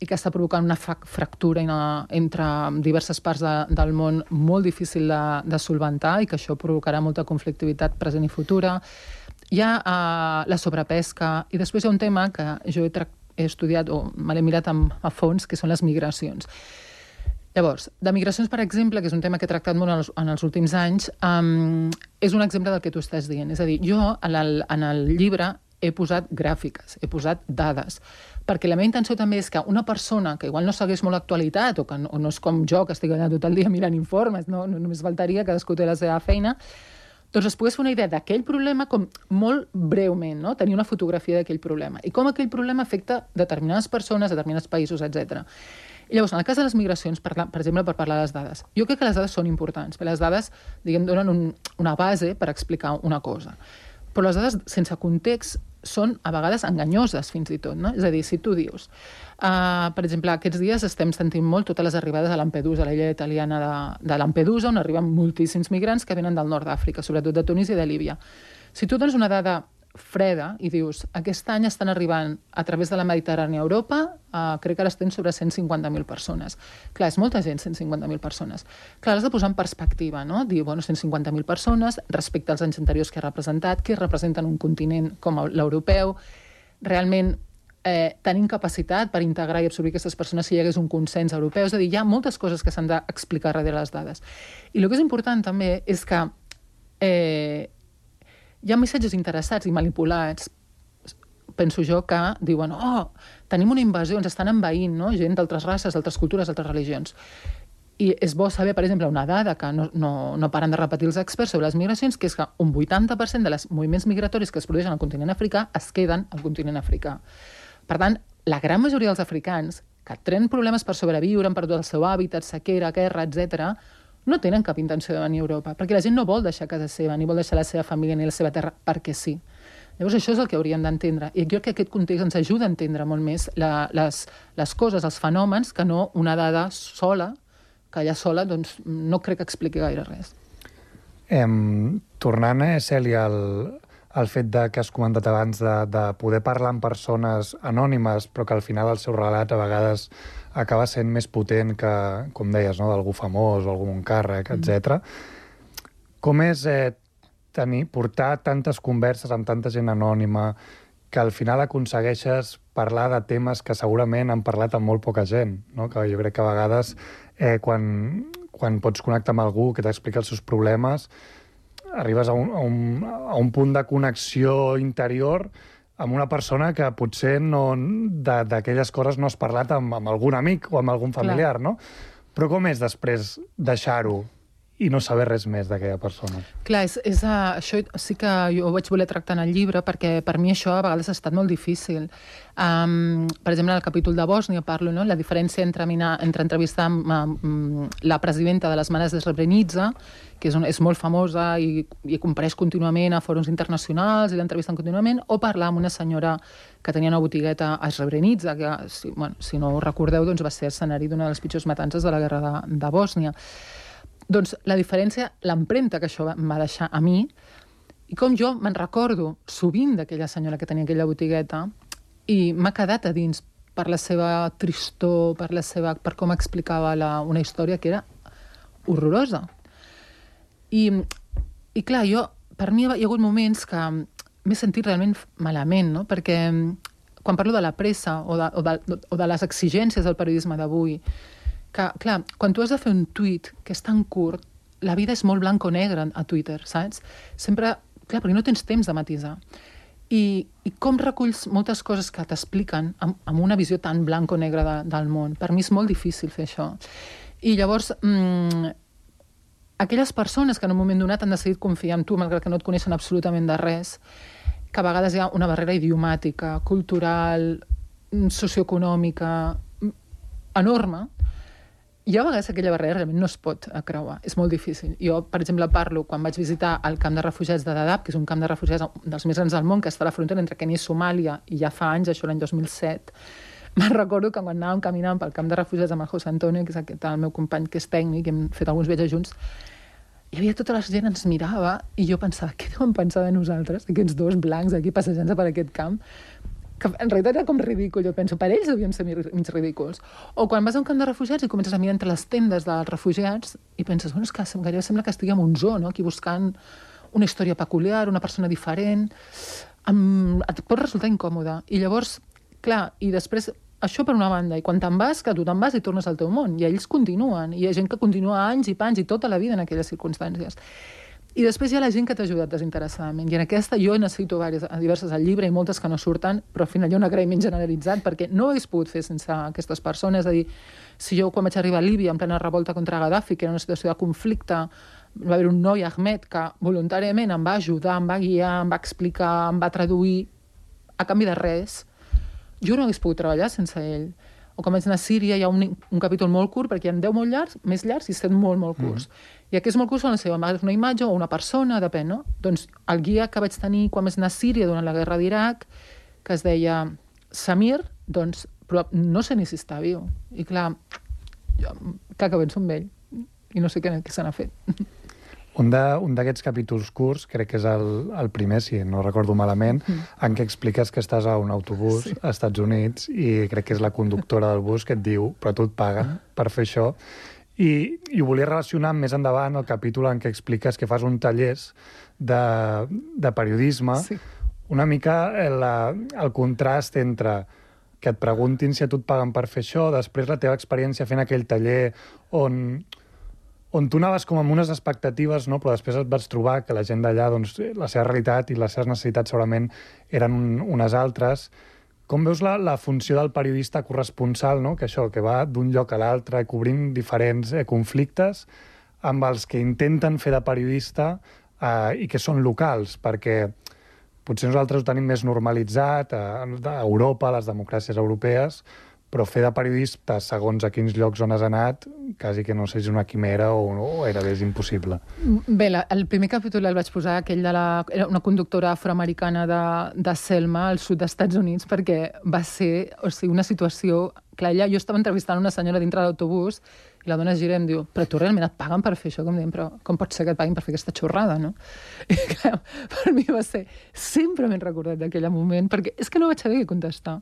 i que està provocant una fractura ina- entre diverses parts de, del món molt difícil de, de solventar i que això provocarà molta conflictivitat present i futura. Hi ha uh, la sobrepesca i després hi ha un tema que jo he, he estudiat o me l'he mirat amb, a fons, que són les migracions. Llavors, de migracions, per exemple, que és un tema que he tractat molt en els, en els últims anys, um, és un exemple del que tu estàs dient. És a dir, jo en el, en el llibre he posat gràfiques, he posat dades, perquè la meva intenció també és que una persona que igual no segueix molt l'actualitat o que no, o no és com jo, que estic allà tot el dia mirant informes, no, no només faltaria, cadascú té la seva feina, doncs es pogués fer una idea d'aquell problema com molt breument, no? tenir una fotografia d'aquell problema i com aquell problema afecta determinades persones, determinats països, etc. I llavors, en el cas de les migracions, per, per exemple, per parlar de les dades, jo crec que les dades són importants, perquè les dades, diguem, donen un, una base per explicar una cosa. Però les dades sense context són a vegades enganyoses, fins i tot. No? És a dir, si tu dius, uh, per exemple, aquests dies estem sentint molt totes les arribades a Lampedusa, a l'illa italiana de, de Lampedusa, on arriben moltíssims migrants que venen del nord d'Àfrica, sobretot de Tunis i de Líbia. Si tu dones una dada freda i dius, aquest any estan arribant a través de la Mediterrània a Europa, uh, crec que ara estem sobre 150.000 persones. Clar, és molta gent, 150.000 persones. Clar, has de posar en perspectiva, no? Dir, bueno, 150.000 persones respecte als anys anteriors que ha representat, que representen un continent com l'europeu, realment eh, tenim capacitat per integrar i absorbir aquestes persones si hi hagués un consens europeu. És a dir, hi ha moltes coses que s'han d'explicar darrere les dades. I el que és important també és que eh, hi ha missatges interessats i manipulats penso jo que diuen oh, tenim una invasió, ens estan envaint no? gent d'altres races, d'altres cultures, d'altres religions i és bo saber, per exemple, una dada que no, no, no paren de repetir els experts sobre les migracions, que és que un 80% de les moviments migratoris que es produeixen al continent africà es queden al continent africà. Per tant, la gran majoria dels africans que tenen problemes per sobreviure, han perdut el seu hàbitat, sequera, guerra, etc, no tenen cap intenció de venir a Europa, perquè la gent no vol deixar casa seva, ni vol deixar la seva família ni la seva terra perquè sí. Llavors això és el que hauríem d'entendre. I jo crec que aquest context ens ajuda a entendre molt més la, les, les coses, els fenòmens, que no una dada sola, que allà sola doncs, no crec que expliqui gaire res. Em, tornant, eh, Cèlia, al, al fet de que has comentat abans de, de poder parlar amb persones anònimes, però que al final el seu relat a vegades acaba sent més potent que, com deies, no? d'algú famós o algun càrrec, etc. Com és eh, tenir, portar tantes converses amb tanta gent anònima que al final aconsegueixes parlar de temes que segurament han parlat amb molt poca gent, no? que jo crec que a vegades eh, quan, quan pots connectar amb algú que t'explica els seus problemes, arribes a un, a, un, a un punt de connexió interior amb una persona que potser no, d'aquelles coses no has parlat amb, amb algun amic o amb algun familiar, no? Però com és després deixar-ho i no saber res més d'aquella persona? Clar, és, és, això sí que jo ho vaig voler tractar en el llibre perquè per mi això a vegades ha estat molt difícil. Um, per exemple, en el capítol de Bòsnia parlo, no?, la diferència entre, mina, entre entrevistar amb, amb la presidenta de les Manes de Srebrenica, que és, un, és molt famosa i, i compareix contínuament a fòrums internacionals i l'entrevisten contínuament, o parlar amb una senyora que tenia una botigueta a Srebrenica, que, si, bueno, si no ho recordeu, doncs va ser escenari d'una de les pitjors matances de la guerra de, de Bòsnia. Doncs la diferència, l'empremta que això va deixar a mi, i com jo me'n recordo sovint d'aquella senyora que tenia aquella botigueta, i m'ha quedat a dins per la seva tristor, per, la seva, per com explicava la, una història que era horrorosa. I, i clar, jo, per mi hi ha hagut moments que m'he sentit realment malament, no? perquè quan parlo de la pressa o de, o de, o de les exigències del periodisme d'avui, que, clar, quan tu has de fer un tuit que és tan curt, la vida és molt blanc o negre a Twitter, saps? Sempre, clar, perquè no tens temps de matisar. I, i com reculls moltes coses que t'expliquen amb, amb una visió tan blanc o negra de, del món. Per mi és molt difícil fer això. I llavors, mm, aquelles persones que en un moment donat han decidit confiar en tu, malgrat que no et coneixen absolutament de res, que a vegades hi ha una barrera idiomàtica, cultural, socioeconòmica, mm, enorme, hi ha vegades que aquella barrera realment no es pot creuar, és molt difícil. Jo, per exemple, parlo quan vaig visitar el camp de refugiats de Dadaab, que és un camp de refugiats dels més grans del món, que està a la frontera entre Kenya i Somàlia, i ja fa anys, això l'any 2007, me'n recordo que quan anàvem caminant pel camp de refugiats amb el José Antonio, que és aquest, el meu company que és tècnic, i hem fet alguns viatges junts, hi havia tota la gent ens mirava i jo pensava, què deuen pensar de nosaltres, aquests dos blancs aquí passejant-se per aquest camp? Que en realitat era com ridícul, jo penso, per ells devíem ser mig ridículs. O quan vas a un camp de refugiats i comences a mirar entre les tendes dels refugiats i penses, bueno, és que gairebé sembla que estigui en un zoo, no? aquí buscant una història peculiar, una persona diferent, amb... et pot resultar incòmode. I llavors, clar, i després això per una banda, i quan te'n vas, que tu te'n vas i tornes al teu món, i ells continuen, i hi ha gent que continua anys i panys i tota la vida en aquelles circumstàncies. I després hi ha la gent que t'ha ajudat desinteressadament. I en aquesta jo necessito diverses, diverses al llibre i moltes que no surten, però al final hi ha un agraïment generalitzat perquè no ho hagués pogut fer sense aquestes persones. És a dir, si jo quan vaig arribar a Líbia en plena revolta contra Gaddafi, que era una situació de conflicte, va haver un noi, Ahmed, que voluntàriament em va ajudar, em va guiar, em va explicar, em va traduir, a canvi de res, jo no hagués pogut treballar sense ell. O anar a Síria hi ha un, un capítol molt curt, perquè hi ha 10 molt llargs, més llargs i 7 molt, molt curts. Mm. I aquests molt curts solen ser una imatge o una persona, depèn, no? Doncs el guia que vaig tenir quan vaig anar a Síria durant la guerra d'Iraq, que es deia Samir, doncs però no sé ni si està viu. I clar, jo, que acabem amb ell. I no sé què, què se n'ha fet. Un d'aquests capítols curts, crec que és el, el primer, si no recordo malament, Mm. en què expliques que estàs a un autobús sí. als Estats Units i crec que és la conductora del bus que et diu però tu et paguen per fer això. I, I ho volia relacionar més endavant el capítol en què expliques que fas un tallers de, de periodisme, Sí. una mica eh, la, el contrast entre que et preguntin si a tu et paguen per fer això, després la teva experiència fent aquell taller on, on tu anaves com amb unes expectatives, no? però després et vas trobar que la gent d'allà, doncs, la seva realitat i les seves necessitats segurament eren un, unes altres. Com veus la, la funció del periodista corresponsal, no? que això, que va d'un lloc a l'altre cobrint diferents eh, conflictes amb els que intenten fer de periodista eh, i que són locals, perquè potser nosaltres ho tenim més normalitzat a, a Europa, a les democràcies europees, però fer de periodista segons a quins llocs on has anat, quasi que no sé si és una quimera o, o era és impossible. Bé, la, el primer capítol el vaig posar aquell de la... Era una conductora afroamericana de, de Selma, al sud dels Estats Units, perquè va ser o sigui, una situació... Clar, ella, jo estava entrevistant una senyora dintre l'autobús i la dona es gira i em diu però tu realment et paguen per fer això? Com dient, però com pot ser que et paguin per fer aquesta xorrada, no? I clar, per mi va ser... Sempre m'he recordat d'aquell moment, perquè és que no vaig saber què contestar.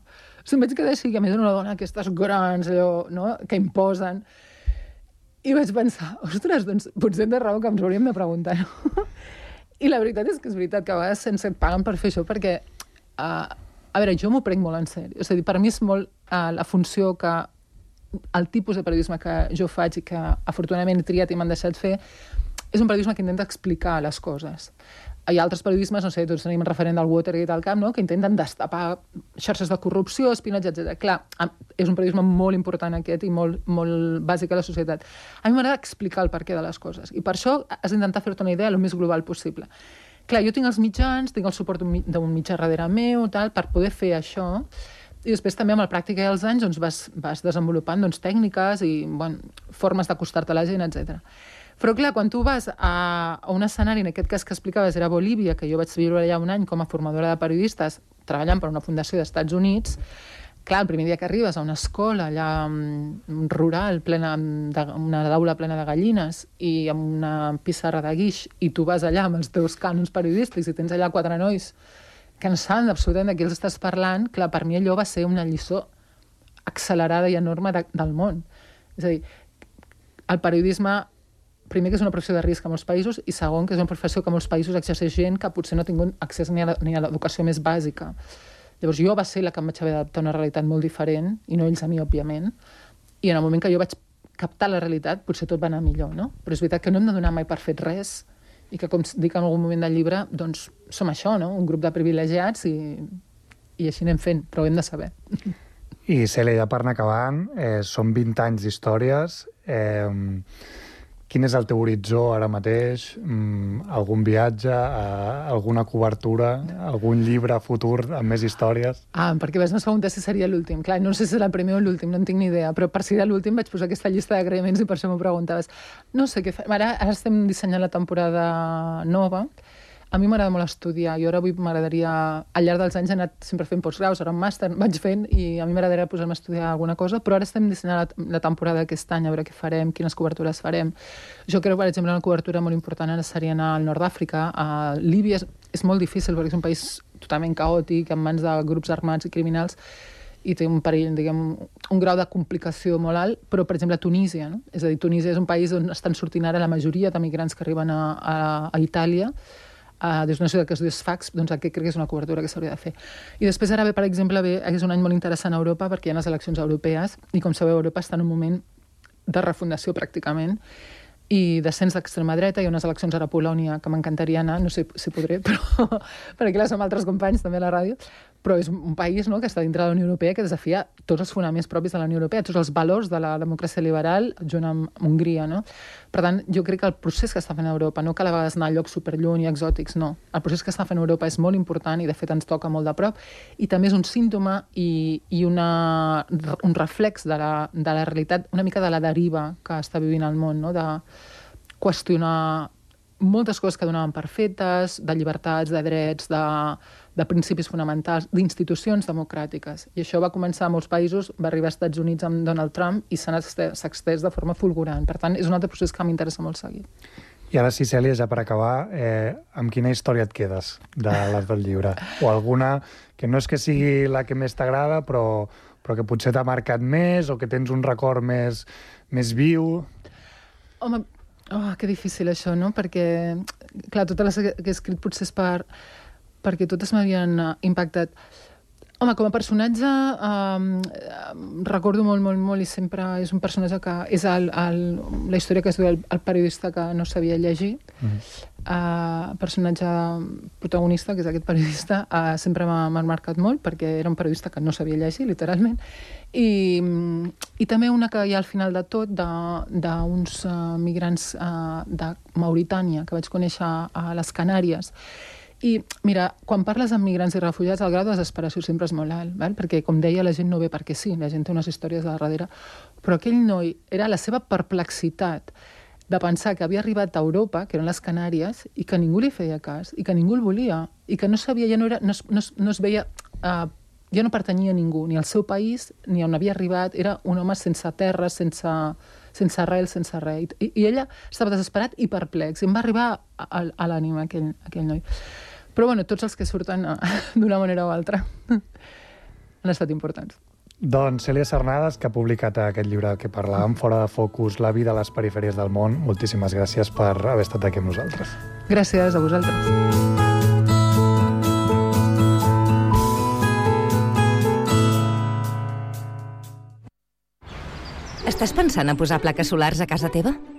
Em vaig quedar així, que a més era una dona aquestes grans, allò, no?, que imposen. I vaig pensar, ostres, doncs potser de raó que ens hauríem de preguntar, no? I la veritat és que és veritat que a vegades sense et paguen per fer això, perquè, uh, a veure, jo m'ho prenc molt en sèrio. És a dir, per mi és molt uh, la funció que el tipus de periodisme que jo faig i que afortunadament he triat i m'han deixat fer és un periodisme que intenta explicar les coses. Hi ha altres periodismes, no sé, tots tenim referent del Watergate al camp, no?, que intenten destapar xarxes de corrupció, espionatge, etc. Clar, és un periodisme molt important aquest i molt, molt bàsic a la societat. A mi m'agrada explicar el perquè de les coses i per això has d'intentar fer-te una idea el més global possible. Clar, jo tinc els mitjans, tinc el suport d'un mi- d'un mitjà darrere meu, tal, per poder fer això, i després també amb la pràctica i els anys doncs, vas, vas desenvolupant doncs, tècniques i bueno, formes d'acostar-te a la gent, etc. Però clar, quan tu vas a, a un escenari, en aquest cas que explicaves era Bolívia, que jo vaig viure allà un any com a formadora de periodistes, treballant per una fundació dels Estats Units, clar, el primer dia que arribes a una escola allà mm, rural, plena de, una aula plena de gallines i amb una pissarra de guix, i tu vas allà amb els teus cànons periodístics i tens allà quatre nois que en saben absolutament de qui els estàs parlant, clar, per mi allò va ser una lliçó accelerada i enorme de, del món. És a dir, el periodisme primer que és una professió de risc a molts països i segon que és una professió que a molts països exerceix gent que potser no ha tingut accés ni a l'educació més bàsica. Llavors jo va ser la que em vaig haver d'adaptar a una realitat molt diferent, i no ells a mi, òbviament, i en el moment que jo vaig captar la realitat potser tot va anar millor, no? Però és veritat que no hem de donar mai per fet res i que, com dic en algun moment del llibre, doncs som això, no? Un grup de privilegiats i, i així anem fent, però ho hem de saber. I Cèlia, ja per anar acabant, eh, són 20 anys d'històries. Eh, quin és el teu horitzó ara mateix? Mm, algun viatge, eh, alguna cobertura, algun llibre futur amb més històries? Ah, perquè vas preguntar si seria l'últim. Clar, no sé si serà el primer o l'últim, no en tinc ni idea, però per si era l'últim vaig posar aquesta llista d'agraïments i per això m'ho preguntaves. No sé què fa... Ara, ara estem dissenyant la temporada nova, a mi m'agrada molt estudiar, jo ara avui m'agradaria, al llarg dels anys he anat sempre fent postgraus, ara un màster vaig fent i a mi m'agradaria posar-me a estudiar alguna cosa, però ara estem dissenyant la, la temporada d'aquest any, a veure què farem, quines cobertures farem. Jo crec, per exemple, una cobertura molt important ara seria anar al nord d'Àfrica, a Líbia és, és molt difícil perquè és un país totalment caòtic, en mans de grups armats i criminals, i té un perill, diguem, un grau de complicació molt alt, però, per exemple, Tunísia, no? És a dir, Tunísia és un país on estan sortint ara la majoria de migrants que arriben a, a, a Itàlia, uh, des d'una ciutat que es diu Sfax, doncs aquest crec que és una cobertura que s'hauria de fer. I després ara ve, per exemple, ve, és un any molt interessant a Europa perquè hi ha les eleccions europees i, com sabeu, Europa està en un moment de refundació pràcticament i descens d'extrema dreta, hi ha unes eleccions ara a Polònia que m'encantaria anar, no sé si podré, però perquè clar, som altres companys també a la ràdio, però és un país no, que està dintre de la Unió Europea que desafia tots els fonaments propis de la Unió Europea, tots els valors de la democràcia liberal junt amb Hongria. No? Per tant, jo crec que el procés que està fent Europa, no cal a vegades anar a llocs superlluny i exòtics, no. El procés que està fent Europa és molt important i de fet ens toca molt de prop i també és un símptoma i, i una, un reflex de la, de la realitat, una mica de la deriva que està vivint el món, no? de qüestionar moltes coses que donaven per fetes, de llibertats, de drets, de, de principis fonamentals, d'institucions democràtiques. I això va començar a molts països, va arribar als Estats Units amb Donald Trump i s'ha extès de forma fulgurant. Per tant, és un altre procés que m'interessa molt seguir. I ara sí, Cèlia, ja per acabar, eh, amb quina història et quedes de les del llibre? O alguna que no és que sigui la que més t'agrada, però, però que potser t'ha marcat més o que tens un record més, més viu? Home, oh, que difícil això, no? Perquè, clar, totes les que he escrit potser és per, perquè totes m'havien uh, impactat. Home, com a personatge um, recordo molt, molt, molt i sempre és un personatge que és el, el, la història que es diu el, el periodista que no sabia llegir mm. uh, personatge protagonista, que és aquest periodista uh, sempre m'ha marcat molt perquè era un periodista que no sabia llegir, literalment i, i també una que hi ha al final de tot d'uns uh, migrants uh, de Mauritània que vaig conèixer a les Canàries i, mira, quan parles amb migrants i refugiats, el grau de desesperació sempre és molt alt, val? perquè, com deia, la gent no ve perquè sí, la gent té unes històries de darrere, però aquell noi era la seva perplexitat de pensar que havia arribat a Europa, que eren les Canàries, i que ningú li feia cas, i que ningú el volia, i que no sabia, ja no, era, no, es, no, es, no es veia... Uh, ja no pertanyia a ningú, ni al seu país, ni on havia arribat, era un home sense terra, sense, sense arrel, sense res. I, I ella estava desesperat i perplex, i em va arribar a, a, a l'ànima aquell, aquell noi. Però bueno, tots els que surten eh, d'una manera o altra han estat importants. Doncs Cèlia Cernades, que ha publicat aquest llibre que parlàvem, Fora de focus, la vida a les perifèries del món. Moltíssimes gràcies per haver estat aquí amb nosaltres. Gràcies a vosaltres. Estàs pensant a posar plaques solars a casa teva?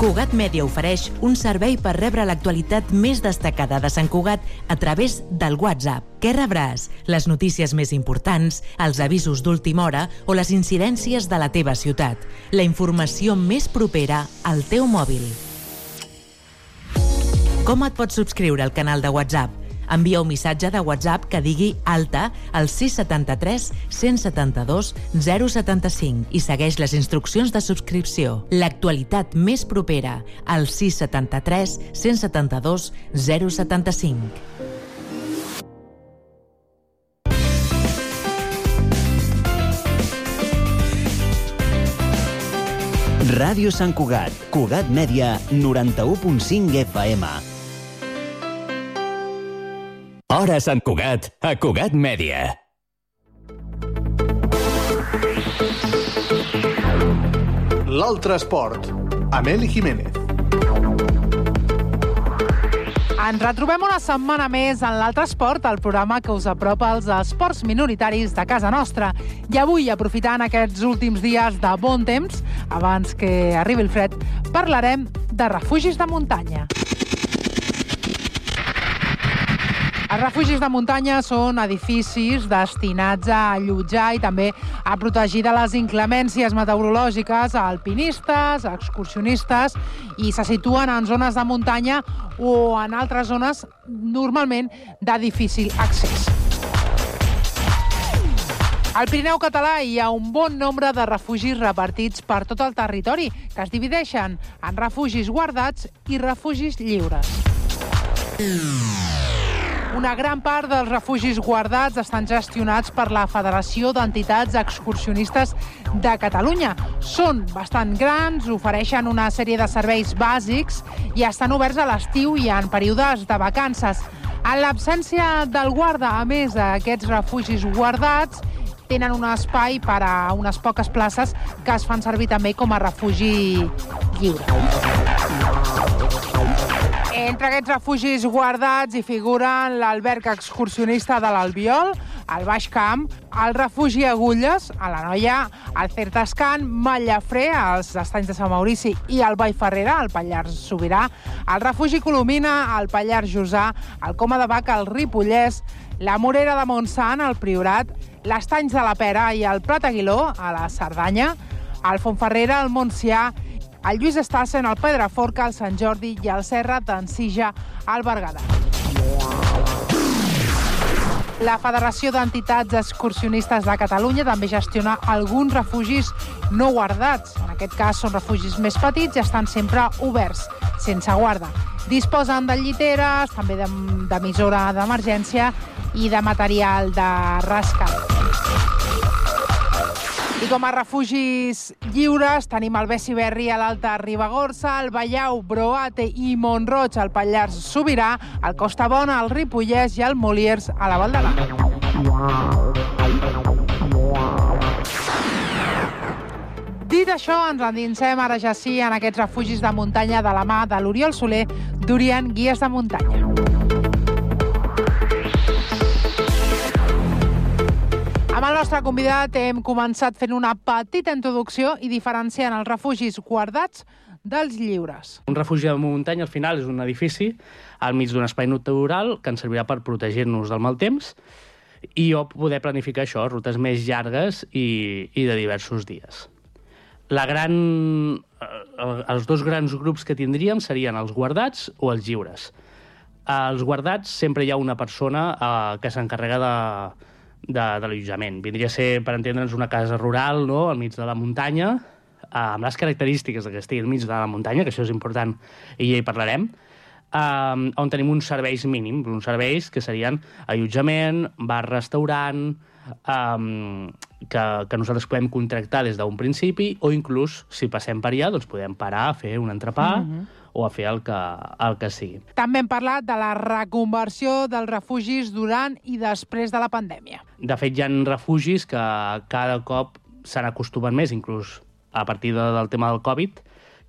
Cugat Mèdia ofereix un servei per rebre l'actualitat més destacada de Sant Cugat a través del WhatsApp. Què rebràs? Les notícies més importants, els avisos d'última hora o les incidències de la teva ciutat. La informació més propera al teu mòbil. Com et pots subscriure al canal de WhatsApp? Envia un missatge de WhatsApp que digui alta al 673 172 075 i segueix les instruccions de subscripció. L'actualitat més propera al 673 172 075. Ràdio Sant Cugat, Cugat Mèdia, 91.5 FM. Hora Sant Cugat, a Cugat Mèdia. L'altre esport, amb Eli Jiménez. Ens retrobem una setmana més en l'Altre Esport, el programa que us apropa als esports minoritaris de casa nostra. I avui, aprofitant aquests últims dies de bon temps, abans que arribi el fred, parlarem de refugis de muntanya. Els refugis de muntanya són edificis destinats a allotjar i també a protegir de les inclemències meteorològiques a alpinistes, a excursionistes i se situen en zones de muntanya o en altres zones normalment de difícil accés. Al Pirineu català hi ha un bon nombre de refugis repartits per tot el territori, que es divideixen en refugis guardats i refugis lliures. Una gran part dels refugis guardats estan gestionats per la Federació d'Entitats Excursionistes de Catalunya. Són bastant grans, ofereixen una sèrie de serveis bàsics i estan oberts a l'estiu i en períodes de vacances. En l'absència del guarda, a més d'aquests refugis guardats, tenen un espai per a unes poques places que es fan servir també com a refugi lliure. Entre aquests refugis guardats hi figuren l'alberg excursionista de l'Albiol, el Baix Camp, el refugi Agulles, a la Noia, el Certascan, Mallafré, als estanys de Sant Maurici i el Vall Ferrera, al Pallars Sobirà, el refugi Colomina, al Pallars Jussà, el Coma de Bac, al Ripollès, la Morera de Montsant, al Priorat, l'Estanys de la Pera i el Prat Aguiló, a la Cerdanya, el Fontferrera, al Montsià, el Lluís Estassen, el Pedraforca, el Sant Jordi i el Serra d'Ensija al Berguedà. La Federació d'Entitats Excursionistes de Catalunya també gestiona alguns refugis no guardats. En aquest cas són refugis més petits i estan sempre oberts, sense guarda. Disposen de lliteres, també d'em- d'emissora d'emergència i de material de rescat. I com a refugis lliures tenim el Bessi Berri a l'Alta Ribagorça, el Ballau, Broate i Montroig al Pallars Sobirà, el Costa Bona, el Ripollès i el Moliers a la Val d'Aran. Dit això, ens endinsem ara ja sí en aquests refugis de muntanya de la mà de l'Oriol Soler, d'Orient Guies de Muntanya. Amb el nostre convidat hem començat fent una petita introducció i diferenciant els refugis guardats dels lliures. Un refugi de muntanya, al final, és un edifici al mig d'un espai natural que ens servirà per protegir-nos del mal temps i o poder planificar això, rutes més llargues i, i de diversos dies. La gran, eh, els dos grans grups que tindríem serien els guardats o els lliures. Els guardats sempre hi ha una persona eh, que s'encarrega de, de, de l'allotjament. Vindria a ser, per entendre'ns, una casa rural, no?, al mig de la muntanya, eh, amb les característiques que estigui al mig de la muntanya, que això és important i ja hi parlarem, eh, on tenim uns serveis mínims, uns serveis que serien allotjament, bar-restaurant, um, que, que nosaltres podem contractar des d'un principi o inclús, si passem per allà, doncs podem parar fer un entrepà Mhm. O a fer el que, el que sigui. També hem parlat de la reconversió dels refugis durant i després de la pandèmia. De fet, hi ha refugis que cada cop s'han acostumat més, inclús a partir de, del tema del Covid,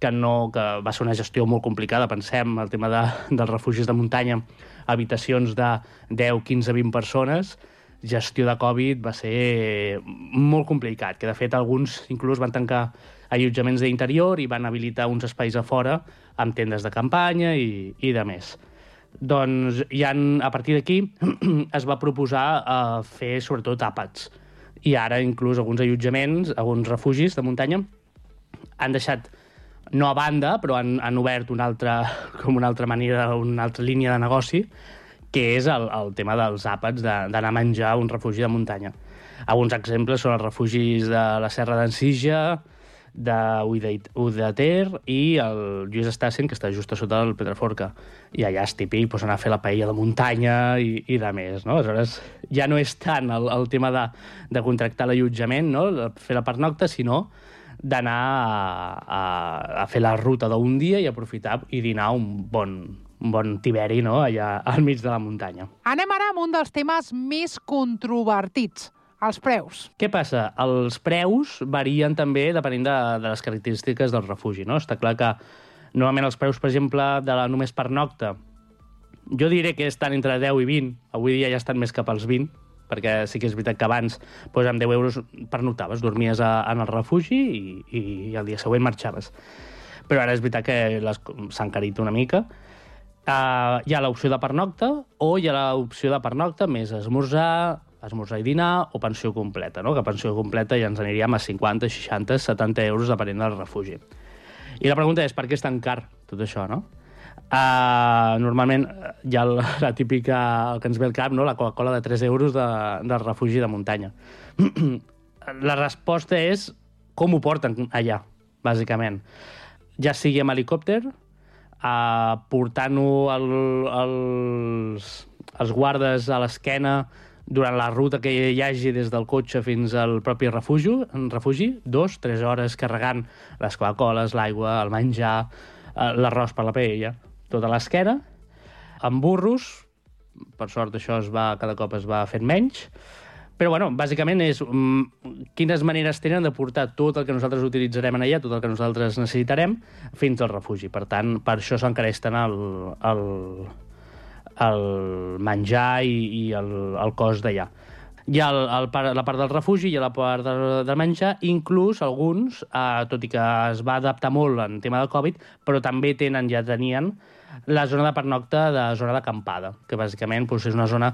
que, no, que va ser una gestió molt complicada. Pensem el tema de, dels refugis de muntanya, habitacions de 10, 15, 20 persones, gestió de Covid va ser molt complicat, que de fet alguns inclús van tancar allotjaments d'interior i van habilitar uns espais a fora amb tendes de campanya i, i de més. Doncs han, a partir d'aquí es va proposar uh, fer sobretot àpats. I ara inclús alguns allotjaments, alguns refugis de muntanya han deixat no a banda, però han, han obert una altra, com una altra manera, una altra línia de negoci, que és el, el tema dels àpats, de- d'anar a menjar a un refugi de muntanya. Alguns exemples són els refugis de la Serra d'Encija, de Udater i el Lluís Estassen, que està just a sota del Pedraforca. I allà és típic pues, anar a fer la paella de muntanya i, i de més. No? Aleshores, ja no és tant el, el tema de, de contractar l'allotjament, no? de fer la pernocta, sinó d'anar a, a, a fer la ruta d'un dia i aprofitar i dinar un bon, un bon tiberi no? allà al mig de la muntanya. Anem ara amb un dels temes més controvertits, els preus. Què passa? Els preus varien també depenent de, de les característiques del refugi. No? Està clar que normalment els preus, per exemple, de la només per nocta jo diré que estan entre 10 i 20, avui dia ja estan més cap als 20, perquè sí que és veritat que abans doncs, amb 10 euros pernoctaves, dormies a, en el refugi i, i el dia següent marxaves. Però ara és veritat que les- s'ha encarit una mica. Uh, hi ha l'opció de pernocta o hi ha l'opció de pernocta més esmorzar, esmorzar i dinar o pensió completa, no? que pensió completa ja ens aniríem a 50, 60, 70 euros depenent del refugi. I la pregunta és per què és tan car tot això, no? Uh, normalment hi ha la, la típica, el que ens ve al cap, no? la Coca-Cola de 3 euros de, del refugi de muntanya. la resposta és com ho porten allà, bàsicament. Ja sigui amb helicòpter, uh, portant-ho al, als, als guardes a l'esquena durant la ruta que hi hagi des del cotxe fins al propi refugi, en refugi dos, tres hores carregant les Coca-Coles, l'aigua, el menjar, eh, l'arròs per la paella, tot a l'esquena, amb burros, per sort això es va, cada cop es va fent menys, però bueno, bàsicament és mm, quines maneres tenen de portar tot el que nosaltres utilitzarem en allà, tot el que nosaltres necessitarem, fins al refugi. Per tant, per això s'encareix tant el, el, el menjar i, i el, el cost d'allà. Hi ha el, el, la part del refugi, ha la part del, del menjar, inclús alguns, eh, tot i que es va adaptar molt en tema del Covid, però també tenen, ja tenien, la zona de pernocta de zona d'acampada, que bàsicament doncs, és una zona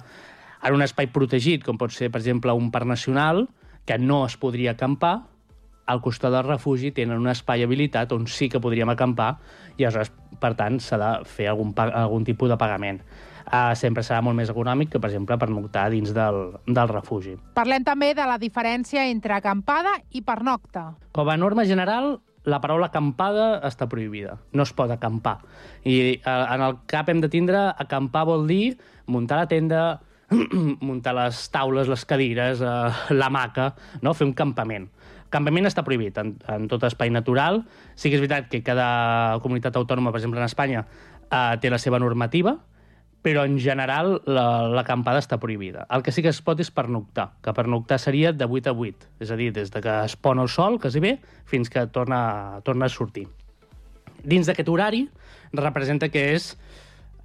en un espai protegit, com pot ser, per exemple, un parc nacional, que no es podria acampar, al costat del refugi tenen un espai habilitat on sí que podríem acampar i aleshores, per tant, s'ha de fer algun, algun tipus de pagament. Uh, sempre serà molt més econòmic que, per exemple, pernoctar dins del, del refugi. Parlem també de la diferència entre acampada i pernocta. Com a norma general, la paraula acampada està prohibida. No es pot acampar. I eh, en el cap hem de tindre acampar vol dir muntar la tenda, muntar les taules, les cadires, eh, l'hamaca, no? fer un campament. Campament està prohibit en, en tot espai natural. Sí que és veritat que cada comunitat autònoma, per exemple en Espanya, eh, té la seva normativa, però en general la- l'acampada està prohibida. El que sí que es pot és pernoctar, que pernoctar seria de 8 a 8, és a dir, des de que es pon el sol, quasi bé, fins que torna, torna a sortir. Dins d'aquest horari representa que és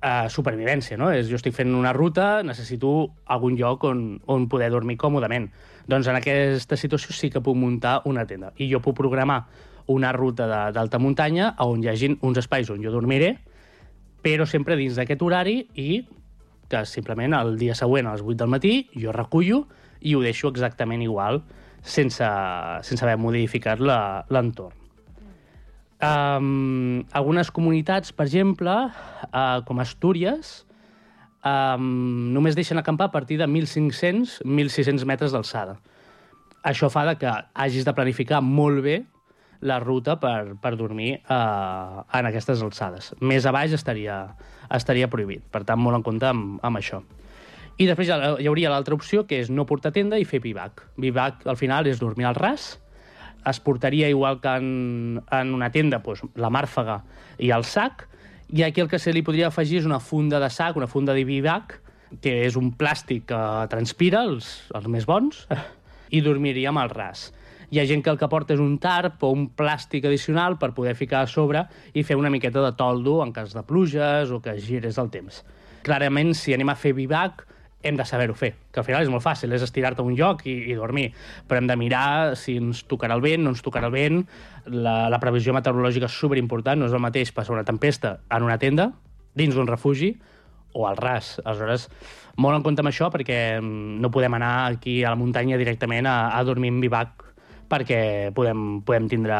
eh, supervivència, no? És, jo estic fent una ruta, necessito algun lloc on, on poder dormir còmodament. Doncs en aquesta situació sí que puc muntar una tenda. I jo puc programar una ruta d'alta muntanya on hi hagin uns espais on jo dormiré, però sempre dins d'aquest horari i que simplement el dia següent a les 8 del matí jo recullo i ho deixo exactament igual sense, sense haver modificat l'entorn. Um, algunes comunitats, per exemple, uh, com Astúries, um, només deixen acampar a partir de 1.500-1.600 metres d'alçada. Això fa de que hagis de planificar molt bé la ruta per, per dormir uh, en aquestes alçades. Més a baix estaria, estaria prohibit, per tant, molt en compte amb, amb això. I després hi ha- hi hauria l'altra opció, que és no portar tenda i fer bivac. Bivac, al final, és dormir al ras, es portaria igual que en, en una tenda doncs, la màrfaga i el sac, i aquí el que se li podria afegir és una funda de sac, una funda de bivac, que és un plàstic que transpira, els, els més bons, i dormiríem al ras. Hi ha gent que el que porta és un tarp o un plàstic addicional per poder ficar a sobre i fer una miqueta de toldo en cas de pluges o que gires el temps. Clarament, si anem a fer bivac, hem de saber-ho fer, que al final és molt fàcil, és estirar-te un lloc i, i dormir, però hem de mirar si ens tocarà el vent, no ens tocarà el vent, la, la previsió meteorològica és superimportant, no és el mateix passar una tempesta en una tenda, dins d'un refugi, o al ras. Aleshores, molt en compte amb això perquè mm, no podem anar aquí a la muntanya directament a, a dormir en bivac perquè podem, podem tindre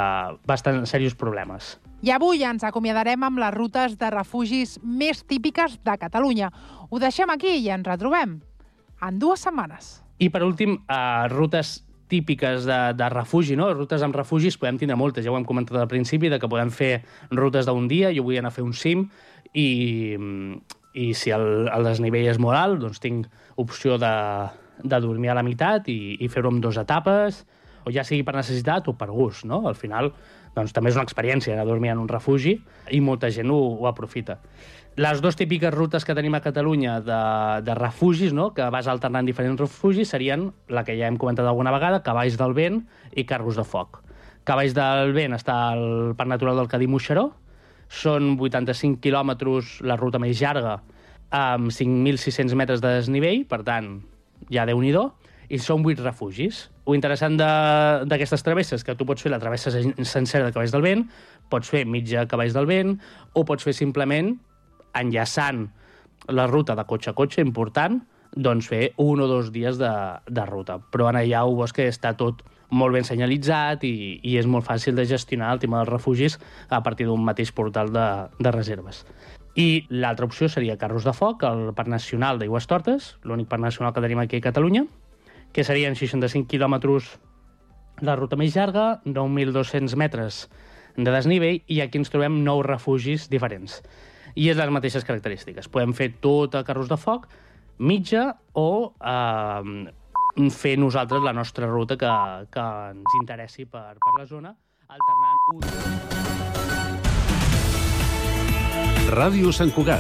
bastant serios problemes. I avui ens acomiadarem amb les rutes de refugis més típiques de Catalunya. Ho deixem aquí i ens retrobem en dues setmanes. I per últim, eh, rutes típiques de, de refugi, no? Rutes amb refugis podem tindre moltes, ja ho hem comentat al principi, de que podem fer rutes d'un dia, jo vull anar a fer un cim, i, i si el, el desnivell és molt alt, doncs tinc opció de, de dormir a la meitat i, i fer-ho en dues etapes, o ja sigui per necessitat o per gust, no? Al final, doncs també és una experiència anar a dormir en un refugi i molta gent ho, ho aprofita. Les dues típiques rutes que tenim a Catalunya de, de refugis, no? que vas alternant diferents refugis, serien la que ja hem comentat alguna vegada, Cavalls del Vent i Carros de Foc. Cavalls del Vent està al Parc Natural del Cadí Moixeró, són 85 quilòmetres la ruta més llarga amb 5.600 metres de desnivell, per tant, ja déu nhi i són 8 refugis. O interessant d'aquestes travesses que tu pots fer la travessa sen- sencera de Cavalls del Vent, pots fer mitja Cavalls del Vent, o pots fer simplement enllaçant la ruta de cotxe a cotxe, important, doncs fer un o dos dies de, de ruta. Però en allà ho veus que està tot molt ben senyalitzat i, i és molt fàcil de gestionar el tema dels refugis a partir d'un mateix portal de, de reserves. I l'altra opció seria Carros de Foc, el Parc Nacional d'Aigües Tortes, l'únic parc nacional que tenim aquí a Catalunya, que serien 65 quilòmetres la ruta més llarga, 9.200 metres de desnivell, i aquí ens trobem nou refugis diferents. I és les mateixes característiques. Podem fer tot a carros de foc, mitja, o eh, fer nosaltres la nostra ruta que, que ens interessi per, per la zona, alternant un... Ràdio Sant Cugat,